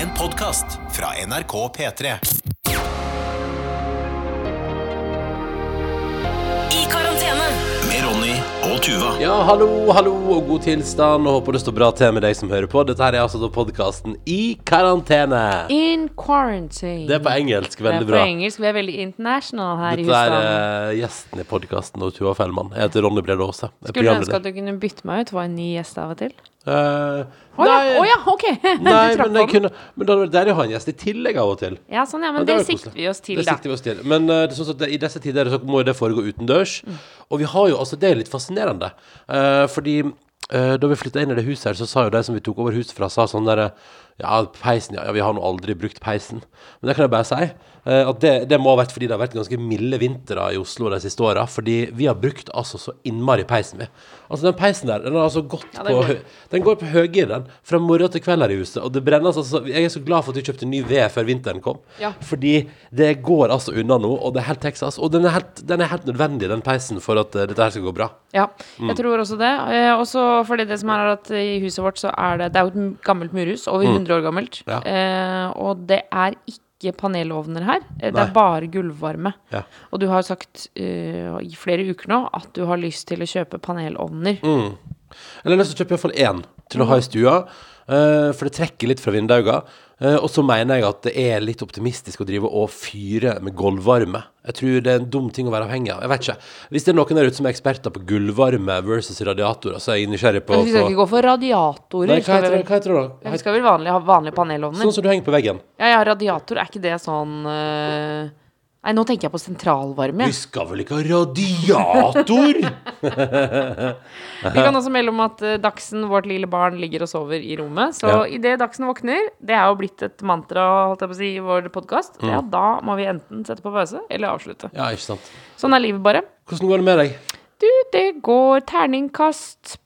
En podkast fra NRK P3. I karantene. Med Ronny og Tuva. Ja, hallo, hallo og god tilstand, og håper det står bra til med deg som hører på. Dette her er altså podkasten I karantene. In quarantine. Det er på engelsk, Veldig Det er på bra. engelsk. Vi er veldig international her Dette i er husstanden. eh, gjesten i podkasten og Tuva Fellmann. Jeg heter Ronny Brede Aase. Jeg er Skulle ønske programleder. at du kunne bytte meg ut, få en ny gjest av og til. Eh, Å ja, Oh, ja, ok! nei, men, det kunne, men det hadde vært deilig å ha en gjest i tillegg av og til. Ja, sånn, ja, men men det det sikter vi oss til, Det da. sikter vi oss til. Men uh, det er sånn det, i disse tider så må jo det foregå utendørs. Mm. Og vi har jo, altså det er litt fascinerende. Uh, fordi uh, da vi flytta inn i det huset her, så sa jo de som vi tok over huset fra, sa sånn derre Ja, peisen, ja, ja, vi har nå aldri brukt peisen. Men det kan jeg bare si. eh, at det, det må ha vært fordi det har vært ganske milde vintre i Oslo de siste åra. Fordi vi har brukt altså så innmari peisen, vi. Altså den peisen der, den har altså gått Ja, på den går. Den går på høygir, den. Fra morgen til kveld her i huset. Og det brenner altså Jeg er så glad for at vi kjøpte ny ved før vinteren kom. Ja. Fordi det går altså unna nå, og det er helt Texas. Og den er helt, den er helt nødvendig, den peisen, for at eh, dette her skal gå bra. Ja, Mm. jeg tror også det. Eh, også fordi det som er at i huset vårt så er det Det er jo et gammelt murhus, over 100 år gammelt. Mm. Ja. Eh, og det er ikke panelovner her. Eh, Det Nei. er bare gulvvarme. Ja. Og du har sagt uh, i flere uker nå at du har lyst til å kjøpe panelovner. Mm. Eller nesten kjøpe iallfall én til å ha i stua. Eh, for det trekker litt fra vinduene. Uh, og så mener jeg at det er litt optimistisk å drive og fyre med gulvvarme. Jeg tror det er en dum ting å være avhengig av. Jeg vet ikke. Hvis det er noen der ute som er eksperter på gulvvarme versus radiatorer, så er jeg nysgjerrig på Men vi skal ikke gå for radiatorer. Nei, hva heter det, da? Ja, vi skal vel vanlig ha vanlige panelovner? Sånn som du henger på veggen. Ja, ja, radiator, er ikke det sånn eh, Nei, nå tenker jeg på sentralvarme. Vi skal vel ikke ha radiator? Vi kan også melde om at eh, Dagsen, vårt lille barn, ligger og sover i rommet. Så Ja. idet Dagsen våkner, det er jo blitt et mantra holdt jeg på å si, i vår podkast, Mm. ja, da må vi enten sette på pause eller avslutte. ja, ikke sant. Sånn er livet bare. Hvordan går det med deg? Du, det går terningkast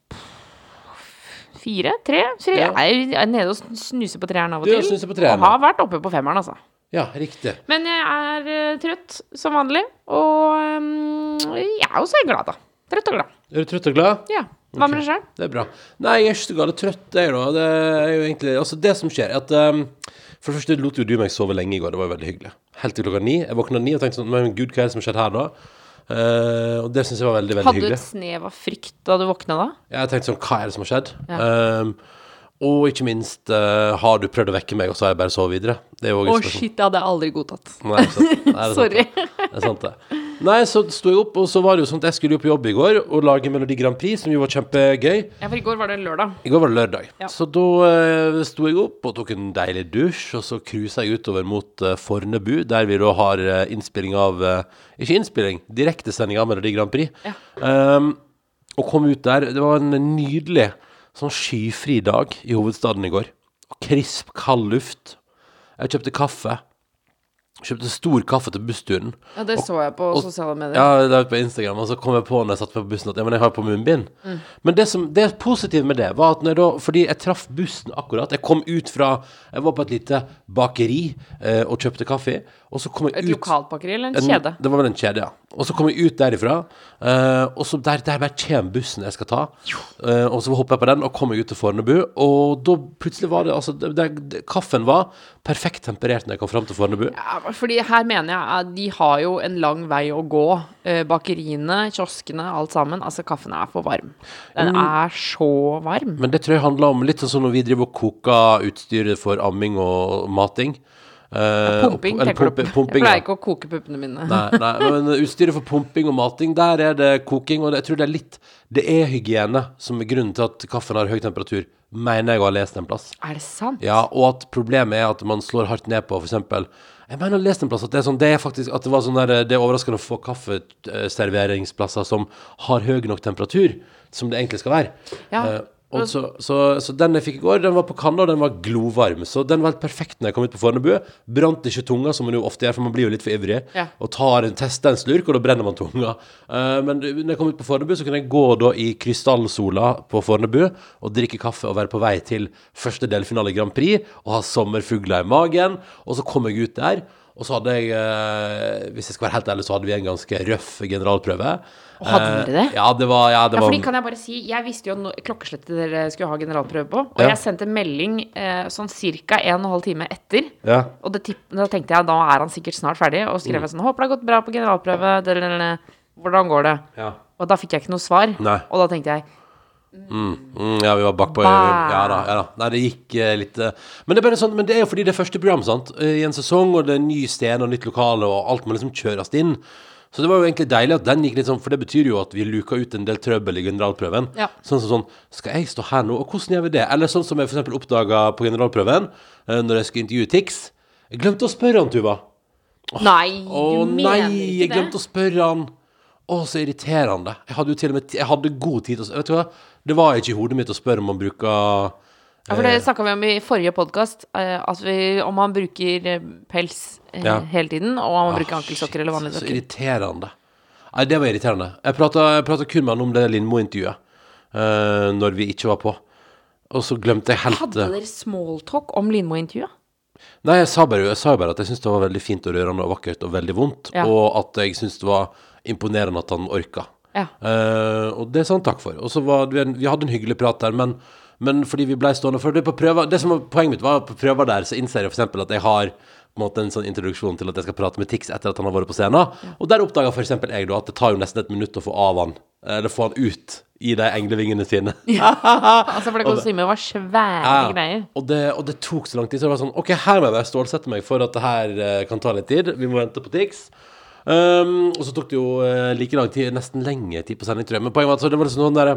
fire? Tre? Så Ja. jeg er nede og snuser på treeren av og Du til. snuser på treeren, og har vært oppe på femmeren, altså. Ja, riktig. Men jeg er eh, trøtt som vanlig, og um, jeg er også glad, da. Trøtt og glad. Er du trøtt og glad? Ja. Hva med deg sjøl? Det er bra. Nei, jeg er ikke så galt trøtt, jeg, da. Det er jo egentlig Altså, det som skjer, er at um, For det første lot jo du meg sove lenge i går. Det var jo veldig hyggelig. Helt til klokka ni. Jeg våkna ni og tenkte sånn Men gud, hva er det som har skjedd her da? Uh, og det syns jeg var veldig, veldig Hadde du et snev av frykt da du våkna da? Jeg tenkte sånn Hva er det som har skjedd? Um, og ikke minst, uh, har du prøvd å vekke meg, og så har jeg bare sovet videre? Det er jo Å, shit, det hadde jeg aldri godtatt. Nei, ikke sant. Nei, det er sant Sorry. det. Det er sant, det. Nei, så sto jeg opp, og så var det jo sånn at jeg skulle jo på jobb i går og lage Melodi Grand Prix, som jo var kjempegøy. Ja, for i går var det lørdag. I går var det lørdag. Ja. Så da uh, sto jeg opp og tok en deilig dusj, og så cruisa jeg utover mot eh, Fornebu, der vi da har eh, innspilling av eh, Ikke innspilling, direktesending av Melodi Grand Prix. Ja. Um, og kom ut der. Det var en nydelig sånn skyfri dag i hovedstaden i går. Og krisp, kald luft. Jeg kjøpte kaffe. Kjøpte stor kaffe til bussturen. Ja, det så jeg på sosiale medier. Ja, det var på Instagram, og så kom jeg på når jeg satt på bussen at ja, men jeg har på munnbind. Mm. Men det som det positive med det, var at når jeg da Fordi jeg traff bussen akkurat. Jeg kom ut fra Jeg var på et lite bakeri eh, og kjøpte kaffe. Og så kom jeg Et ut lokalbakeri eller en en- kjede? Det var vel en kjede, ja. Og så kom jeg ut derifra, eh, og så der, der bare kommer bussen jeg skal ta. Eh, og så hopper jeg på den, og kommer jeg ut til Fornebu. Og da plutselig var det Altså, det, det, kaffen var perfekt temperert når jeg kom fram til Fornebu. Ja, fordi her mener jeg at de har jo en lang vei å gå. Eh, bakeriene, kioskene, alt sammen. Altså, kaffen er for varm. Den er så varm. Men det tror jeg handler om litt sånn som når vi driver og koker utstyret for amming og mating. Uh, Pumping, og- tenker du pumpe- på. pumping, Jeg ja. pleier ikke å koke puppene mine. Nei, nei, men utstyret for pumping og mating, der er det koking. Og jeg tror det er litt Det er hygiene som er grunnen til at kaffen har høy temperatur, mener jeg å ha lest en plass. Er det sant? Ja, og at problemet er at man slår hardt ned på f.eks. Jeg mener å ha lest en plass at det er sånn Det er faktisk at det var sånn der Det er overraskende å få kaffeserveringsplasser som har høy nok temperatur, som det egentlig skal være. Ja. Og så, så, så den jeg fikk i går, den var på kanna, og den var glovarm. Så den var helt perfekt når jeg kom ut på Fornebu. Brant ikke tunga, som man jo ofte gjør, for man blir jo litt for ivrig. Ja. Og tar en, test, en slurk, og da brenner man tunga. Uh, men når jeg kom ut på Fornebu, så kunne jeg gå da i krystallsola på Fornebu og drikke kaffe og være på vei til første delfinale i Grand Prix og ha sommerfugler i magen. Og så kom jeg ut der, Og så hadde jeg, eh, hvis jeg skal være helt ærlig, så hadde vi en ganske røff generalprøve. Og hadde Eh, dere det? Ja, det var, ja, det Ja, var fordi kan jeg bare si Jeg visste jo no klokkeslettet dere skulle ha generalprøve på. Og Ja. jeg sendte melding eh, sånn ca. en og en halv time etter. ja. Og det da tenkte jeg da er han sikkert snart ferdig. Og skrev jeg sånn 'Håper det har gått bra på generalprøve'. Hvordan går det? Ja. Og da fikk jeg ikke noe svar. Nei. Og da tenkte jeg Mm, ja, vi var bakpå. Ja da, ja da. Nei, det gikk eh, litt eh, men, det er bare sånn, men det er jo fordi det er første program sant? Eh, i en sesong, og det er ny scene og nytt lokale, og alt må liksom kjøres inn. Så det var jo egentlig deilig at den gikk litt sånn, for det betyr jo at vi luka ut en del trøbbel i generalprøven. Ja. Sånn som sånn Skal jeg stå her nå, og hvordan gjør vi det? Eller sånn som jeg eksempel oppdaga på generalprøven, eh, når jeg skulle intervjue Tix. Jeg glemte å spørre han, Tuva. Nei, Å du nei, mener jeg ikke glemte å spørre han. Å, så irriterende. Jeg hadde jo til og med Jeg hadde god tid til å Vet du hva? Det var ikke i hodet mitt å spørre om man bruker Ja, for det snakka vi om i forrige podkast. om man bruker eh, pels eh, Ja. hele tiden, og om man Ah, bruker ankelsokker eller vanlige Så irriterende. Nei, det var irriterende. Jeg prata kun med han om det Lindmo-intervjuet uh, når vi ikke var på. Og så glemte jeg helt Hadde dere smalltalk om Lindmo-intervjuet? Nei, jeg sa bare, jeg sa bare at jeg syntes det var veldig fint og rørende og vakkert og veldig vondt. Ja. Og at jeg syntes det var imponerende at han orka. Ja. Uh, og det sa han takk for. Og så var vi, vi hadde en hyggelig prat der, men, men fordi vi ble stående For det på prøver Det som var poenget mitt, var på prøver der så innser jeg f.eks. at jeg har på en måte en sånn introduksjon til at jeg skal prate med Tix etter at han har vært på scenen. Og der oppdaga f.eks. jeg da at det tar jo nesten et minutt å få av han, eller få han ut i de englevingene sine. Altså, for det kostymet var svære Ja, greier. Og det, og det tok så lang tid. Så det var sånn OK, her må jeg stålsette meg for at det her eh, kan ta litt tid. Vi må vente på Tix. Um, og så tok det jo eh, like lang tid, nesten lenge tid på sending, tror jeg. Men poenget var at så det var liksom der,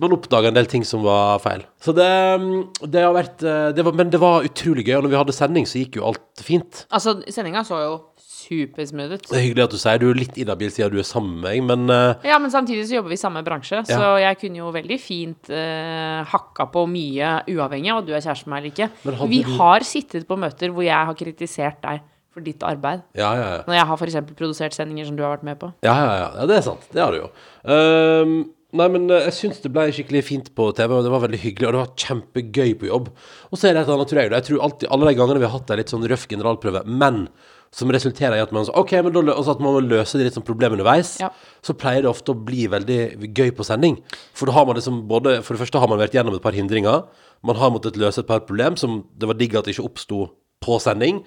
man oppdaga en del ting som var feil. Så det, mm, det har vært eh, det var, Men det var utrolig gøy. Og når vi hadde sending, så gikk jo alt fint. Altså, sendinga så jo supersmooth ut. Det er hyggelig at du sier du er litt inhabil siden du er sammen med meg, men uh, Ja, men samtidig så jobber vi i samme bransje, så jeg kunne jo veldig fint uh, hakka på mye uavhengig av at du er kjæreste med meg eller ikke. Vi du- har sittet på møter hvor jeg har kritisert deg for ditt arbeid. ja, ja, ja. Når jeg har f.eks. produsert sendinger som du har vært med på. Ja, ja, ja, det er sant. Det har du jo. Um, nei, men eh, jeg syns det ble skikkelig fint på TV, og det var veldig hyggelig, og det var kjempegøy på jobb. Og så er det et annet, tror jeg. Jeg tror alltid, alle de gangene vi har hatt en litt sånn røff generalprøve, men som resulterer i at man, så, ok, men da, altså at man må løse de litt sånn problemene underveis, Ja. så pleier det ofte å bli veldig gøy på sending. For da har man liksom både For det første har man vært gjennom et par hindringer. Man har måttet løse et par problem som det var digg at ikke oppsto på sending.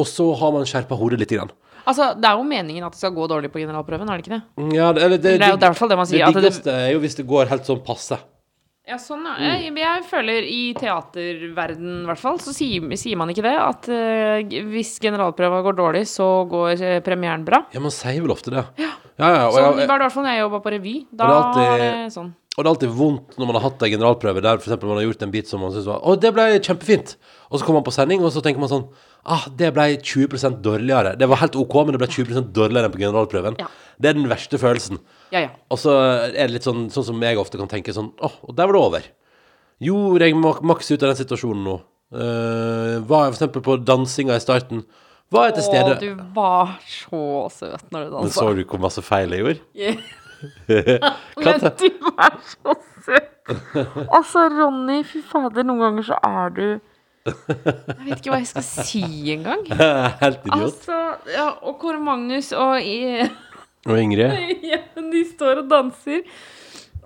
Og så har man skjerpa hodet litt. Grann. Altså, det er jo meningen at det skal gå dårlig på generalprøven, er det ikke det? Ja, det, det, det, Det er jo i hvert fall det man sier, Det diggeste er jo hvis det går helt sånn passe. Ja, sånn ja. jeg, jeg føler i teaterverden i hvert fall, så sier, sier man ikke det. At uh, hvis generalprøva går dårlig, så går uh, premieren bra. Ja, man sier vel ofte det. Ja, ja, og, Sånn var det i hvert fall når jeg jobba på revy. Da var det sånn. og det er alltid vondt når man har hatt en generalprøve der for man har gjort en bit som man syns var Å, det ble kjempefint. Og så kommer man på sending, og så tenker man sånn Ah, det ble 20% dårligere. Det var helt OK, men det ble 20 dårligere enn på generalprøven. Ja. Det er den verste følelsen. Ja, ja. Og så er det litt sånn, sånn som jeg ofte kan tenke sånn Å, og der var det over. Gjorde jeg mak maks ut av den situasjonen nå? Uh, var jeg eksempel på dansinga i starten? Var jeg til stede? Å, du var så søt når du Men så du hvor masse feil jeg gjorde? Men du er så søt. Altså, Ronny, fy fader, noen ganger så er du Jeg vet ikke hva jeg skal si engang. Helt idiot. Altså, ja, og Kåre Magnus og i- Og Ingrid? Ja, de står og danser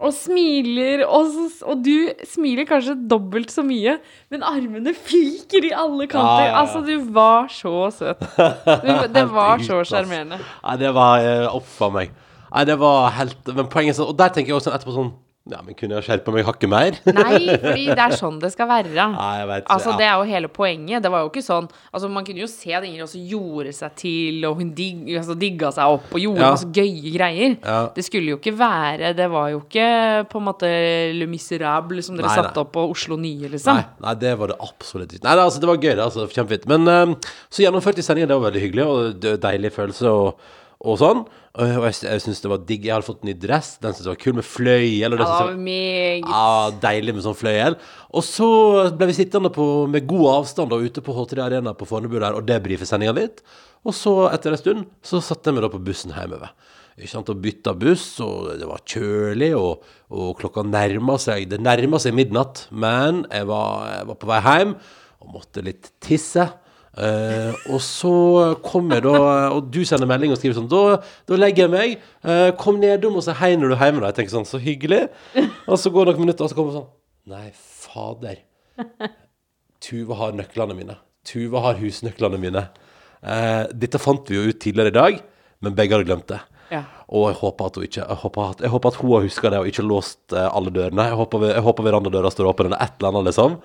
og smiler, og, så, og du smiler kanskje dobbelt så mye, men armene fyker i alle kanter. Ja, ja, ja. Altså, du var så søt. Du, det var så sjarmerende. Nei, det var uh, Uff a meg. Nei, det var helt Men poenget sånn Og der tenker jeg også etterpå sånn Ja, men kunne jeg skjerpa meg hakket mer? Nei, fordi det er sånn det skal være. Nei, jeg vet. Altså, ja. Det er jo hele poenget. Det var jo ikke sånn Altså, Man kunne jo se at Ingrid også gjorde seg til, og hun dig, altså, digga seg opp og gjorde Ja. masse gøye greier. Ja. Det skulle jo ikke være Det var jo ikke på en måte Le Miserable som dere Nei, satte nei. opp på Oslo Nye, liksom. Nei, nei, det var det absolutt ikke. Nei, altså, det var gøy, det. altså, Kjempefint. Men eh, så gjennomført de sendingen, det var veldig hyggelig, og deilig følelse og, og sånn. Og jeg, jeg syns det var digg. Jeg hadde fått ny dress, den syntes jeg var kul, med fløyel. Og det synes jeg var meget deilig med sånn fløyel. Og så ble vi sittende på, med god avstand da, ute på H3 Arena på Fornebu der og debrife sendinga litt. Og så, etter en stund, så satte jeg meg da på bussen hjemover. Ikke sant, og bytta buss, og det var kjølig, og, og klokka nærma seg Det nærma seg midnatt, men jeg var, jeg var på vei hjem og måtte litt tisse. Eh, og så kommer da Og du sender melding og skriver sånn Da, da legger jeg meg. Uh, kom nedom og si hei når du er hjemme. Da. Jeg tenker sånn, så hyggelig. Og så går det noen minutter, og så kommer det sånn Nei, fader. Tuva har nøklene mine. Tuva har husnøklene mine. Uh, dette fant vi jo ut tidligere i dag, men begge hadde glemt det. Ja. Og jeg håper at hun ikke Jeg håper at, jeg håper at hun har huska det og ikke låst alle dørene. Jeg håper, jeg håper verandadøra står åpen eller et eller annet, liksom.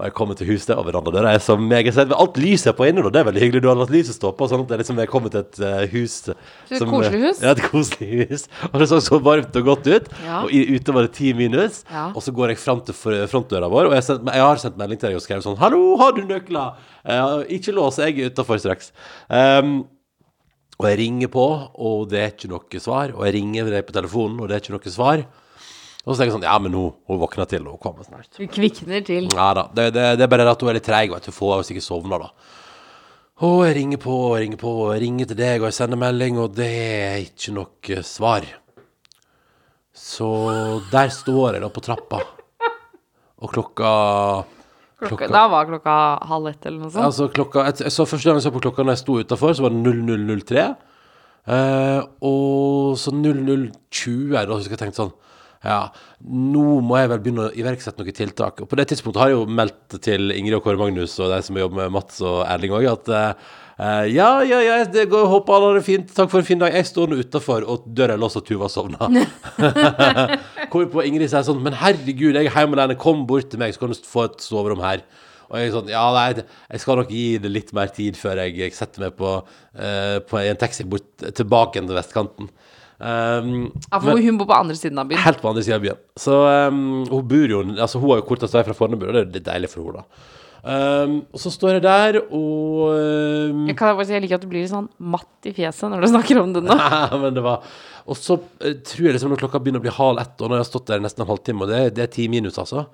Og jeg kommer til huset, og verandadøra er så meget sett. Alt lyset er på inne, og det er veldig hyggelig. Du har latt lyset stå på, sånn at det er liksom jeg kommer til et uh, hus Så et koselig hus? Ja, et koselig hus. Og det så så varmt og godt ut. Ja. Og i, ute var det ti minus. Ja. Og så går jeg fram til frontdøra vår, og jeg, sendt, jeg har sendt melding til deg og skrevet sånn 'Hallo, har du nøkler?' Uh, ikke lås, jeg er utafor straks. Um, og jeg ringer på, og det er ikke noe svar. Og jeg ringer deg på telefonen, og det er ikke noe svar. Og så tenker jeg sånn Ja, men hun, hun våkner til, og hun kommer snart. Du kvikner til. Ja da. Det, det, det er bare det at hun er litt treig, vet du. Får jo sikkert sovna, da. Og jeg ringer på og ringer på, og ringer til deg, og jeg sender melding, og det er ikke noe svar. Så der står jeg da på trappa, og klokka Klokka, da var klokka halv ett eller noe sånt. Altså klokka jeg, jeg så Første gang jeg så på klokka når jeg sto utafor, så var det 0003. Eh, og så 0020 da husker jeg tenkte sånn Ja, nå må jeg vel begynne å iverksette noen tiltak. Og på det tidspunktet har jeg jo meldt til Ingrid og Kåre Magnus og de som jobber med Mats og Erling òg, at eh, ja, ja, ja, det går, håper alle har det fint. Takk for en fin dag. Jeg står nå utafor, og døra er låst, og Tuva sovna. Kommer på Ingrid sier sånn Men herregud, jeg er hjemme alene, kom bort til meg, så kan du få et soverom her. Og jeg er sånn Ja, nei, jeg skal nok gi det litt mer tid før jeg jeg setter meg på, uh, på en taxi bort tilbake til vestkanten. Um, Ja, for hun bor på andre siden av byen. Helt på andre siden av byen. Så um, hun bor jo Altså, hun har jo kortest vei fra Fornebu, og det er litt deilig for henne, da. Um, og så står jeg der, og um, Jeg, kan, bare si, jeg liker at du blir litt sånn matt i fjeset når du snakker om det nå. men det var Og så uh, tror jeg liksom når klokka begynner å bli halv ett, og når jeg har stått der nesten en halvtime, og det, det er ti minus, altså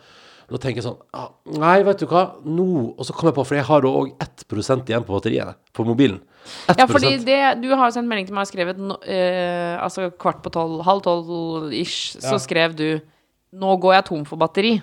Da tenker jeg sånn ah, Nei, vet du hva, nå Og så kom jeg på, for jeg har òg 1% igjen på batteriet på mobilen. 1 Ja, fordi det, du har jo sendt melding til meg og skrevet no, eh, Altså kvart på tolv, halv tolv ish, så Ja. skrev du Nå går jeg tom for batteri.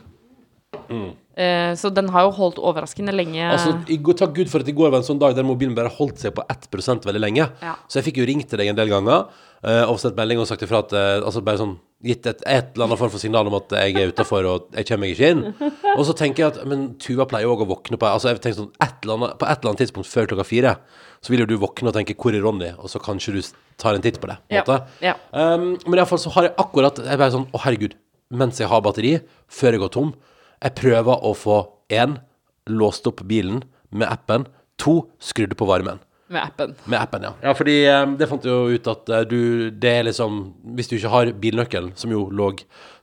Eh, så den har jo holdt overraskende lenge. Altså, går, Takk Gud for at i går var en sånn dag der mobilen bare holdt seg på 1 veldig lenge. Ja. Så jeg fikk jo ringt til deg en del ganger eh, og sendt melding og sagt ifra at eh, Altså bare sånn gitt et, et eller annet form for signal om at jeg er utafor og jeg kommer meg ikke inn. Og så tenker jeg at Men Tuva pleier òg å våkne på Altså jeg tenker sånn et annet, På et eller annet tidspunkt før klokka fire så vil jo du våkne og tenke 'Hvor er Ronny?' Og så kanskje du tar en titt på det. På Ja, ja. Um, men iallfall så har jeg akkurat Jeg bare sånn Å, herregud. Mens jeg har batteri, før jeg går tom Jeg prøver å få én låst opp bilen med appen. To skrudd på varmen. med appen. Med appen, ja. Ja, fordi um, det fant jo ut at uh, du Det er liksom Hvis du ikke har bilnøkkelen, som jo lå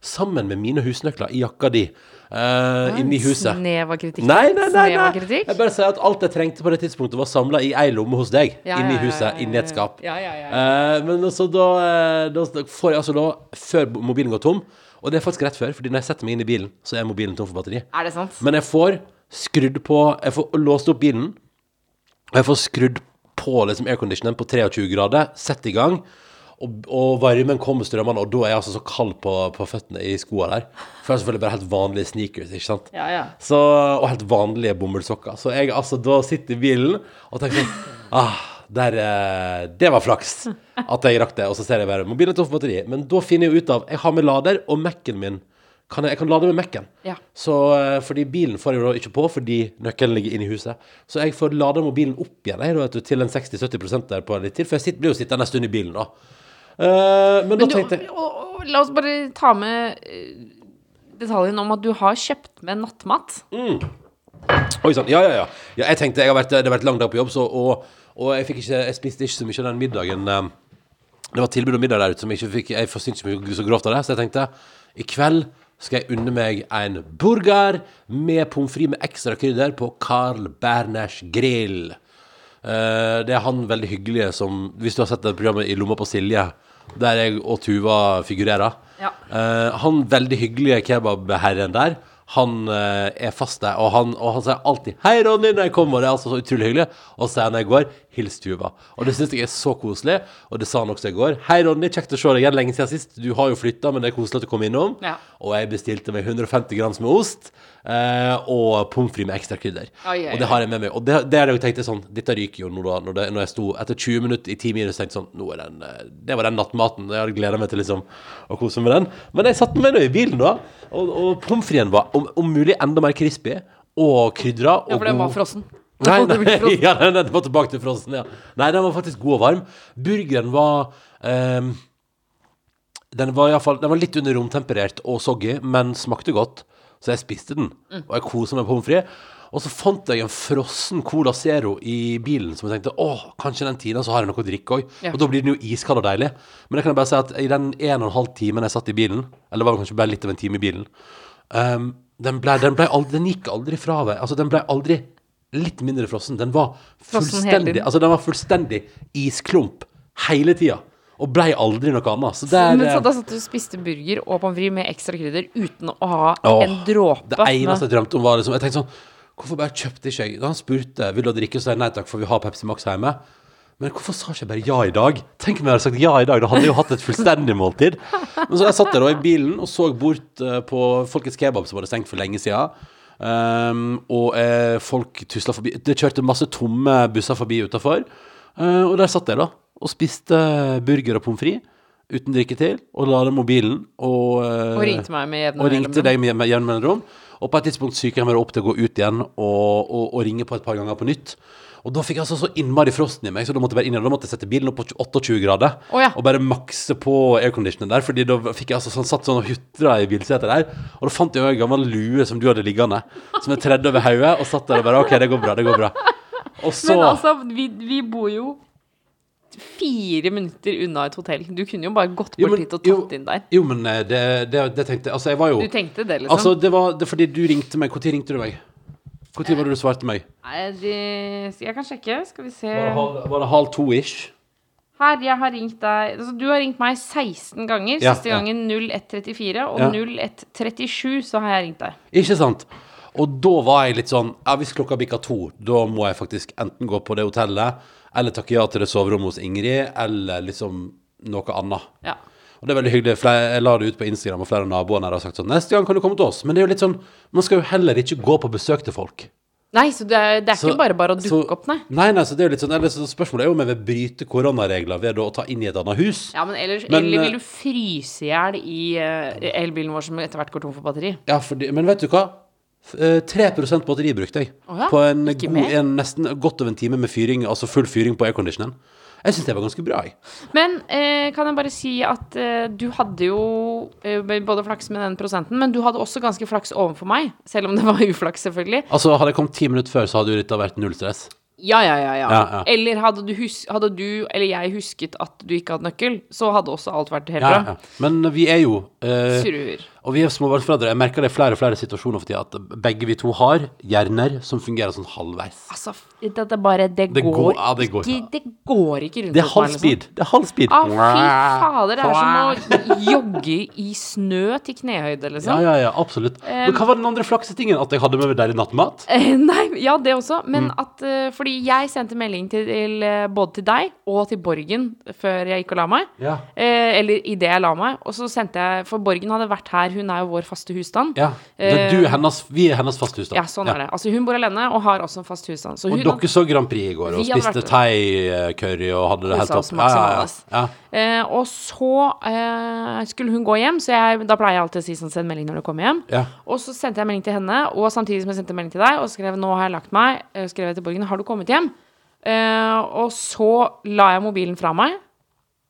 sammen med mine husnøkler i jakka di uh, inni huset Snev av kritikk. Nei, nei, nei, nei. kritikk. Jeg bare sier at alt jeg trengte på det tidspunktet var samla i ei lomme hos deg. Ja, inni ja, ja, huset, ja, ja, inni et skap. ja, ja, ja, Eh, men altså eh, da da får jeg altså da Før mobilen går tom Og det er faktisk rett før, Fordi når jeg setter meg inn i bilen Så er mobilen tom for batteri Er det sant? Men jeg får skrudd på Jeg får låst opp bilen Og jeg får skrudd på liksom airconditionen På 23 grader, sett i gang og, og varmen kommer strømmende, Og da er jeg altså så kald på, på føttene i skoene der For jeg er selvfølgelig bare helt vanlige sneakers Ikke sant? Ja, ja. Så, og helt vanlige bomullssokker. Så jeg altså da sitter i bilen og tenker sånn ah, der, eh, Det var flaks at jeg rakk det. Og så ser jeg bare mobilen tom for batteri. Men da finner jeg ut av Jeg har med lader, og Mac-en min kan jeg, jeg kan lade med Mac-en. Ja. Så, eh, fordi bilen får jeg da ikke på fordi nøkkelen ligger inne i huset. Så jeg får lada mobilen opp igjen jeg, da, til en 60-70% der på litt tid. For jeg sitter, blir jo sittende en stund i bilen, da. Uh, men, da Men du, tenkte jeg og, og, la oss bare ta med eh, detaljen om at du har kjøpt med nattmat. Oi sann. Ja, ja, ja, ja. Jeg tenkte jeg har vært, Det har vært lang dag på jobb, så, og, og jeg, fikk ikke, jeg spiste ikke så mye av den middagen. eh, Det var tilbud om middag der ute som jeg ikke fikk Jeg forsynte ikke mye så grovt av det, så jeg tenkte i kveld skal jeg unne meg en burger med pommes frites med ekstra krydder på Carl Berners grill. Eh, det er han veldig hyggelige som Hvis du har sett det programmet I lomma på Silje, der jeg og Tuva figurerer. Ja. Eh, han veldig hyggelige kebabherren der, han er fast der, og han, og han sier alltid 'Hei, Ronny', når jeg kommer, det er altså så utrolig hyggelig. Og så sier han når jeg går hils Tuva. Og det syns jeg er så koselig, og det sa han også i går. Hei, Ronny, kjekt å se deg igjen lenge siden sist. Du har jo flytta, men det er koselig at du kom innom. Ja. Og jeg bestilte meg 150 grams med ost. Eh, og pommes frites med ekstra krydder. Oi, oi, Og det har jeg med meg. Og det, det er jeg tenkte sånn Dette ryker jo nå, da. Når, det, når jeg sto etter 20 minutter i 10 minus, tenkte sånn Nå er den eh, Det var den nattmaten. Jeg hadde gleda meg til liksom å kose meg med den. Men jeg satte meg nå i bilen, da. Og, og pommes fritesen var om, om mulig enda mer crispy og krydra. Ja, for den var frossen. Nei, nei, ja, den, den var tilbake til frossen, ja. Nei, den var faktisk god og varm. Burgeren var um, Den var i fall, Den var litt under romtemperert og soggy, men smakte godt. Så jeg spiste den, Mm. og jeg kosa meg pommes frites. Og så fant jeg en frossen Cola Zero i bilen som jeg tenkte åh, kanskje den tiden så har jeg noe å drikke òg. Ja. Og da blir den jo iskald og deilig. Men jeg kan bare si at i den en og en halv timen jeg satt i bilen, eller det var kanskje bare litt av en time i bilen, um, den, ble, den, ble aldri, den gikk aldri fra meg. Altså, den ble aldri litt mindre frossen. Den var fullstendig. Altså, den var fullstendig isklump hele tida. Og blei aldri noe annet. Så det er Men så da satt du og spiste burger og pommes frites med ekstra krydder uten å ha Åh, en dråpe Det eneste jeg drømte om, var liksom Jeg tenkte sånn Hvorfor bare kjøpte ikke jeg Da han spurte Vil du ha drikke, så sa jeg nei takk, for vi har Pepsi Max hjemme. Men hvorfor sa ikke jeg bare ja i dag? Tenk om jeg hadde sagt ja i dag. Da hadde jeg jo hatt et fullstendig måltid. Men så jeg satt der da i bilen og så bort eh, på Folkets Kebab, som hadde stengt for lenge siden. Um, og eh, folk tusla forbi. Det kjørte masse tomme busser forbi utafor. og der satt jeg, da, og spiste burger og pommes frites uten drikke til, og la mobilen og uh, Og ringte meg med jevne mellomrom. deg med med jevne mellomrom. Og på et tidspunkt psyker jeg meg opp til å gå ut igjen og, og, og ringe på et par ganger på nytt. Og da fikk jeg altså så innmari frosten i meg, så da måtte jeg bare inn igjen. Da måtte jeg sette bilen opp på 28 grader oh, ja. og bare makse på airconditionen der. Fordi da fikk jeg altså sånn, satt sånn og hutra i bilsetet der. Og da fant jeg jo en gammel lue som du hadde liggende, som jeg tredde over hodet, og satt der og bare OK, det går bra, det går bra. Og så Men altså, vi, vi bor jo fire minutter unna et hotell. Du kunne jo bare gått Jo, bort men- dit og jo, tatt inn der. Jo, men eh, det, det, det tenkte jeg Altså, jeg var jo Du tenkte det, liksom? Altså, det var det, fordi du ringte meg. Når ringte du meg? Når var det du svarte meg? Nei, jeg kan sjekke. Skal vi se Var det halv, var det halv to-ish? Her, jeg har ringt deg altså, Du har ringt meg 16 ganger. Ja, Siste ja. gangen 0134, og Ja. 0137 så har jeg ringt deg. Ikke sant? Og da var jeg litt sånn Ja, hvis klokka bikker to, da må jeg faktisk enten gå på det hotellet, eller takke ja til det soverommet hos Ingrid, eller liksom noe annet. Ja. Og det er veldig hyggelig. Jeg la det ut på Instagram, og flere av naboene har sagt sånn Neste gang kan du komme til oss. Men det er jo litt sånn Man skal jo heller ikke gå på besøk til folk. Nei, så det er, det er Så- ikke bare bare å så- dukke opp, nei. Nei, nei, så det er jo litt sånn eller, så Spørsmålet er jo om jeg vil bryte koronaregler ved å ta inn i et annet hus. Ja, men ellers, Men, Eller eh, vil du fryse i hjel i eh, elbilen vår som etter hvert går tom for batteri? Ja, fordi, men vet du hva? F- eh, 3 batteri brukte jeg. Oh ja, På en, god, en nesten godt over en time med fyring, altså full fyring på airconditionen. Jeg syns det var ganske bra, jeg. Men eh, kan jeg bare si at eh, du hadde jo eh, både flaks med den prosenten, men du hadde også ganske flaks overfor meg. Selv om det var uflaks, selvfølgelig. Altså, hadde jeg kommet ti minutter før, så hadde jo dette vært null stress. Ja, ja, ja. ja. Ja, ja. Eller hadde du, hadde du eller jeg husket at du ikke hadde nøkkel, så hadde også alt vært helt bra. ja. Men vi er jo eh, Surur. Og vi er småbarnsforeldre. Jeg merker det i flere og flere situasjoner for tida at begge vi to har hjerner som fungerer sånn halvveis. Altså, det, det bare Det, Det går, går- ja, det går. ikke Det går ikke rundt Det er halv speed. Det er halv speed. Ah, fy fader, det er som å jogge i snø til knehøyde, liksom. ja, ja, absolutt. Men hva var den andre flaksetingen? At jeg hadde med deilig nattmat? Eh, Nei, ja, det også. Men Mm. at eh, Fordi jeg sendte melding til, til eh, både til deg og til Borgen før jeg gikk og la meg. Ja. Eh, eller idet jeg la meg. Og så sendte jeg For Borgen hadde vært her, hun er jo vår faste husstand. ja. Det er du, hennes, vi er hennes faste husstand. Ja, sånn er det. Altså, hun bor alene og har også en fast husstand. Så Og hun dere så Grand Prix i går og spiste thai-curry og hadde det helt topp. Ja, ja, Eh, og så eh, skulle hun gå hjem, så jeg, da pleier jeg alltid å si sånn send melding når du kommer hjem. ja. Og så sendte jeg melding til henne, og samtidig som jeg sendte melding til deg, og skrev nå har jeg lagt meg, eh, skrev jeg til Borgen, har du kommet hjem? Eh, og så la jeg mobilen fra meg,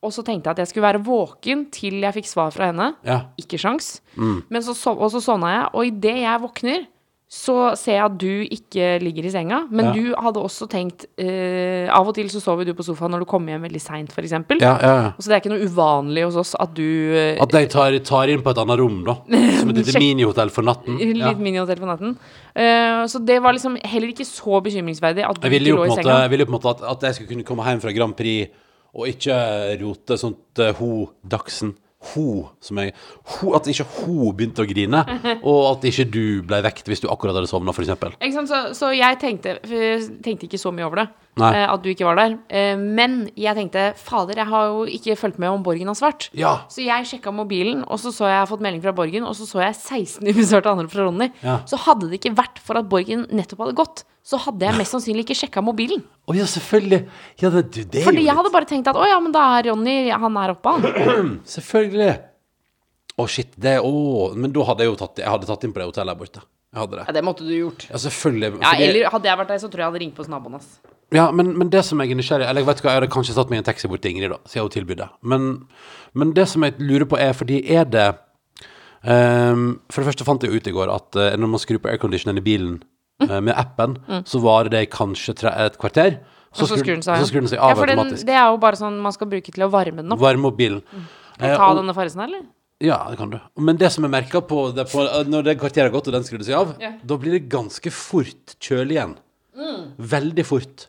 og så tenkte jeg at jeg skulle være våken til jeg fikk svar fra henne. ja. Ikke sjans. Mm. Men så og så sovna jeg, og idet jeg våkner, så ser jeg at du ikke ligger i senga. Men Ja. du hadde også tenkt eh, Av og til så sover du på sofaen når du kommer hjem veldig seint, f.eks. ja, ja, ja. Så det er ikke noe uvanlig hos oss at du eh, At jeg tar, tar inn på et annet rom, da. Som et lite minihotell for natten. Litt Ja. minihotell for natten. Uh, så det var liksom heller ikke så bekymringsverdig at du ikke lå i måte, senga. jeg ville jo på en måte at, at jeg skulle kunne komme hjem fra Grand Prix og ikke rote sånt uh, ho Dagsen Ho, som jeg ho, At ikke ho begynte å grine, og at ikke du ble vekt hvis du akkurat hadde sovna, f.eks. Så, så jeg tenkte, tenkte ikke så mye over det. Eh, at du ikke var der. Eh, men jeg tenkte fader, jeg har jo ikke fulgt med om Borgen har svart. Ja. Så jeg sjekka mobilen, og så så jeg jeg har fått melding fra Borgen, og så så jeg 16 ubesvarte anrop fra Ronny. Ja. Så hadde det ikke vært for at Borgen nettopp hadde gått, så hadde jeg mest sannsynlig ikke sjekka mobilen. Å ja, selvfølgelig. Ja, det, du, det Fordi jo jeg hadde bare tenkt at å ja, men da er Ronny Han er oppe, han. Selvfølgelig. Å, shit. Det Å, men da hadde jeg jo tatt Jeg hadde tatt inn på det hotellet her borte. Jeg hadde det. Ja, det måtte du gjort. Ja, selvfølgelig. Ja, eller hadde jeg vært der, så tror jeg jeg hadde ringt på naboen hans. Ja, men, men det som jeg er nysgjerrig Eller vet ikke hva, jeg hadde kanskje satt meg i en taxi bort til Ingrid, da, siden hun tilbyr det. Men, men det som jeg lurer på, er fordi er det um, For det første fant jeg ut i går at uh, når man skrur på airconditionen i bilen Mm. eh, med appen, så varer det kanskje tre, et kvarter. Så, så skrur den seg, seg ja, av for den, automatisk. det er jo bare sånn man skal bruke til å varme den opp. Varme opp bilen. jeg Ta og- denne farsen, eller? Ja, det kan du. Men det som jeg merka på, det, på når det kvarteret har gått og den skrudde seg av, yeah. da blir det ganske fort kjølig igjen. Veldig fort.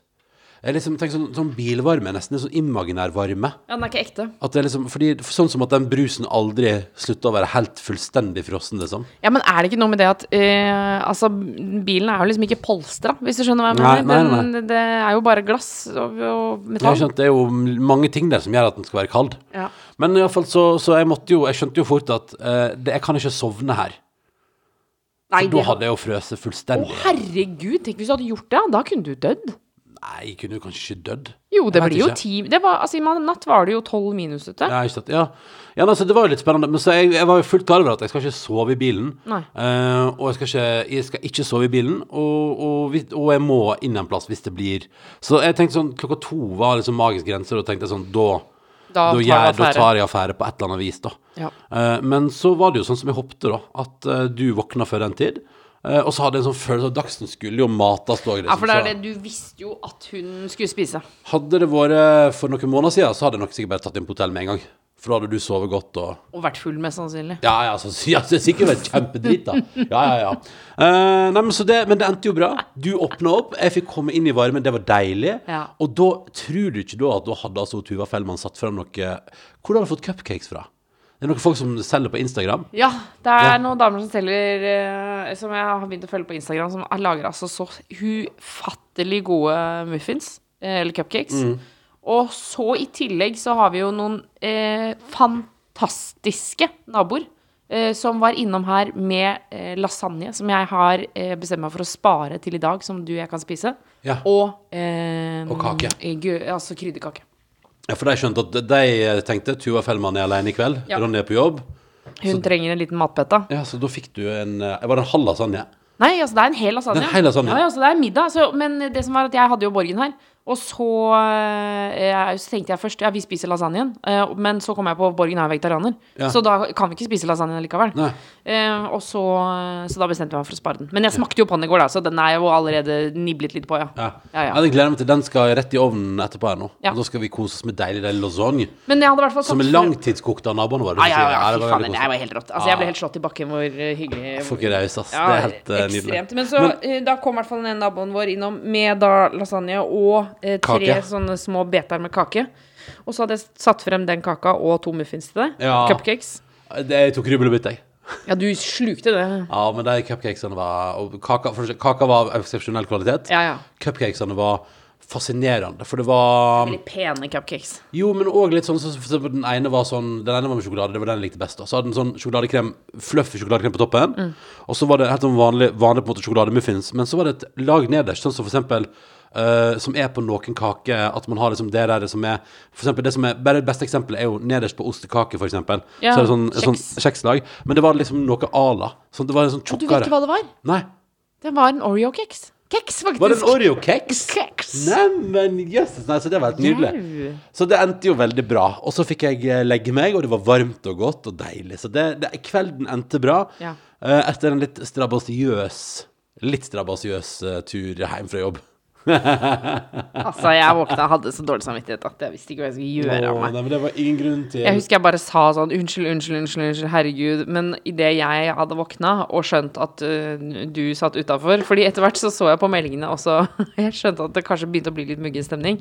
Jeg liksom tenker sånn, sånn bilvarme er nesten en sånn imaginær varme. Ja, den er ikke ekte. At det er liksom, fordi, sånn som at den brusen aldri slutter å være helt fullstendig frossen, liksom. Ja, men er det ikke noe med det at eh, Altså, bilen er jo liksom ikke polstra, hvis du skjønner hva jeg mener? nei, nei. Den, det er jo bare glass og, og metall. Ja, skjønt, det er jo mange ting der som gjør at den skal være kald. Ja. Men iallfall så, så jeg måtte jo Jeg skjønte jo fort at eh, det, jeg kan ikke sovne her. Nei, For da hadde jeg jo frøst Å, herregud, tenk hvis du hadde gjort det, da kunne du dødd. Nei, kunne jo kanskje ikke dødd. Jo, det blir jo ti det var, altså, I natt var det jo tolv minus ute. Ja, ikke sant. Ja, ja altså, det var jo litt spennende. Men så jeg, jeg var jo fullt klar over at jeg skal ikke sove i bilen. Nei. Eh, og jeg skal, ikke, jeg skal ikke sove i bilen, og, og, og jeg må inn en plass hvis det blir Så jeg tenkte sånn klokka to var liksom magisk grense, og da tenkte jeg sånn Da, Da da, tar jeg, da tar jeg affære på et eller annet vis, da. Ja. Uh, men så var det jo sånn som jeg håpte, da. At uh, du våkna før den tid. Eh, og så hadde jeg en sånn følelse av at Dagsen skulle jo mates. da, Ja, for det er det, du visste jo at hun skulle spise. Hadde det vært for noen måneder siden, så hadde jeg nok sikkert bare tatt inn på hotell med en gang. For da hadde du sovet godt og Og vært full, mest sannsynlig. Ja, ja, så, ja, så det er sikkert vært kjempedrit da. Ja, ja, ja. Uh, nei, men, så det, men det endte jo bra. Du åpna opp, jeg fikk komme inn i varmen, det var deilig. Ja. Og da tror du ikke da at da hadde altså Tuva Fellmann satt frem noe Hvor har du fått cupcakes fra? Det er noen folk som selger på Instagram. Ja, det er noen damer som selger eh, Som jeg har begynt å følge på Instagram, som lager altså så ufattelig gode muffins. eh, eller cupcakes. Mm. Og så i tillegg så har vi jo noen eh, fantastiske naboer. eh, som var innom her med eh, lasagne, som jeg har eh, bestemt meg for å spare til i dag, som du og jeg kan spise. Ja. Og, eh, Og kake. gø- altså krydderkake. Ja, for de skjønte at de tenkte Tuva Fellmann er alene i kveld. Ja. Ronny er på jobb. Hun trenger en liten matpetta. Ja, Så da fikk du en eh, Var det en halv lasagne? Nei, altså det er en hel lasagne. Det er en hel lasagne. Ja, altså det er middag. Så, men det som var at jeg hadde jo Borgen her. Og så, eh, jeg, så tenkte jeg først ja, vi spiser lasagnen. Eh, men så kom jeg på Borgen er vegetarianer. Ja. Så da kan vi ikke spise lasagnen likevel. Eh, og så, så da bestemte jeg meg for å spare den. Men jeg smakte jo på den i går, da, så den er jo allerede niblet litt på, ja. Ja. Ja, ja. Jeg gleder meg til den skal rett i ovnen etterpå her nå. Ja. Og da skal vi kose oss med deilig deilig lasagne. Fall Som er langtidskokt av naboene våre. Ja, ja, ja, faen, det var helt rått. Altså, jeg ble helt slått i bakken hvor eh, hyggelig Får ikke raus, ass. Ja, det er helt eh, nydelig. Men så men, da kom i hvert fall den naboen vår innom med da lasagne og eh, tre Kake. sånne små beter med kake. Og så hadde jeg satt frem den kaka og to muffins til deg. Ja. Cupcakes. Det, jeg tok rubbelbitt, jeg. Ja, du slukte det. Ja, men de cupcakesene var Og kaka, for, kaka var av eksepsjonell kvalitet. Ja, ja. Cupcakesene var fascinerende, for det var Veldig pene cupcakes. Jo, men òg litt sånn så, så Den ene var sånn Den ene var med sjokolade, det var den jeg likte best. da Så hadde den sånn sjokoladekrem fluffy sjokoladekrem på toppen. Mm. Og så var det helt sånn vanlig, vanlig på en måte sjokolademuffins. Men så var det et lag nederst, sånn som for eksempel eh, som er på noen kaker, at man har liksom det der som er For eksempel det som er Bare det beste eksempelet er jo nederst på ostekake, for eksempel. Ja, så er det sånn, sånn kjekslag. Men det var liksom noe ala. Sånn, det var en sånn tjukkere. du vet ikke hva det var? Nei. Det var en Oreo-keks. Keks, faktisk. Var det en Oreo-keks? Keks. Neimen, jøsses. Nei, så det var helt nydelig. Jau. Så det endte jo veldig bra. Og så fikk jeg eh, legge meg, og det var varmt og godt og deilig. Så det, det, kvelden endte bra. Ja. eh, etter en litt strabasiøs Litt strabasiøs tur hjem fra jobb. Altså, jeg våkna og hadde så dårlig samvittighet at jeg visste ikke hva jeg skulle gjøre av meg. nei, men det var ingen grunn til Jeg husker jeg bare sa sånn unnskyld, unnskyld, unnskyld, unnskyld herregud. Men idet jeg hadde våkna og skjønt at uh, du satt utafor Fordi etter hvert så så jeg på meldingene også Jeg skjønte at det kanskje begynte å bli litt muggen stemning.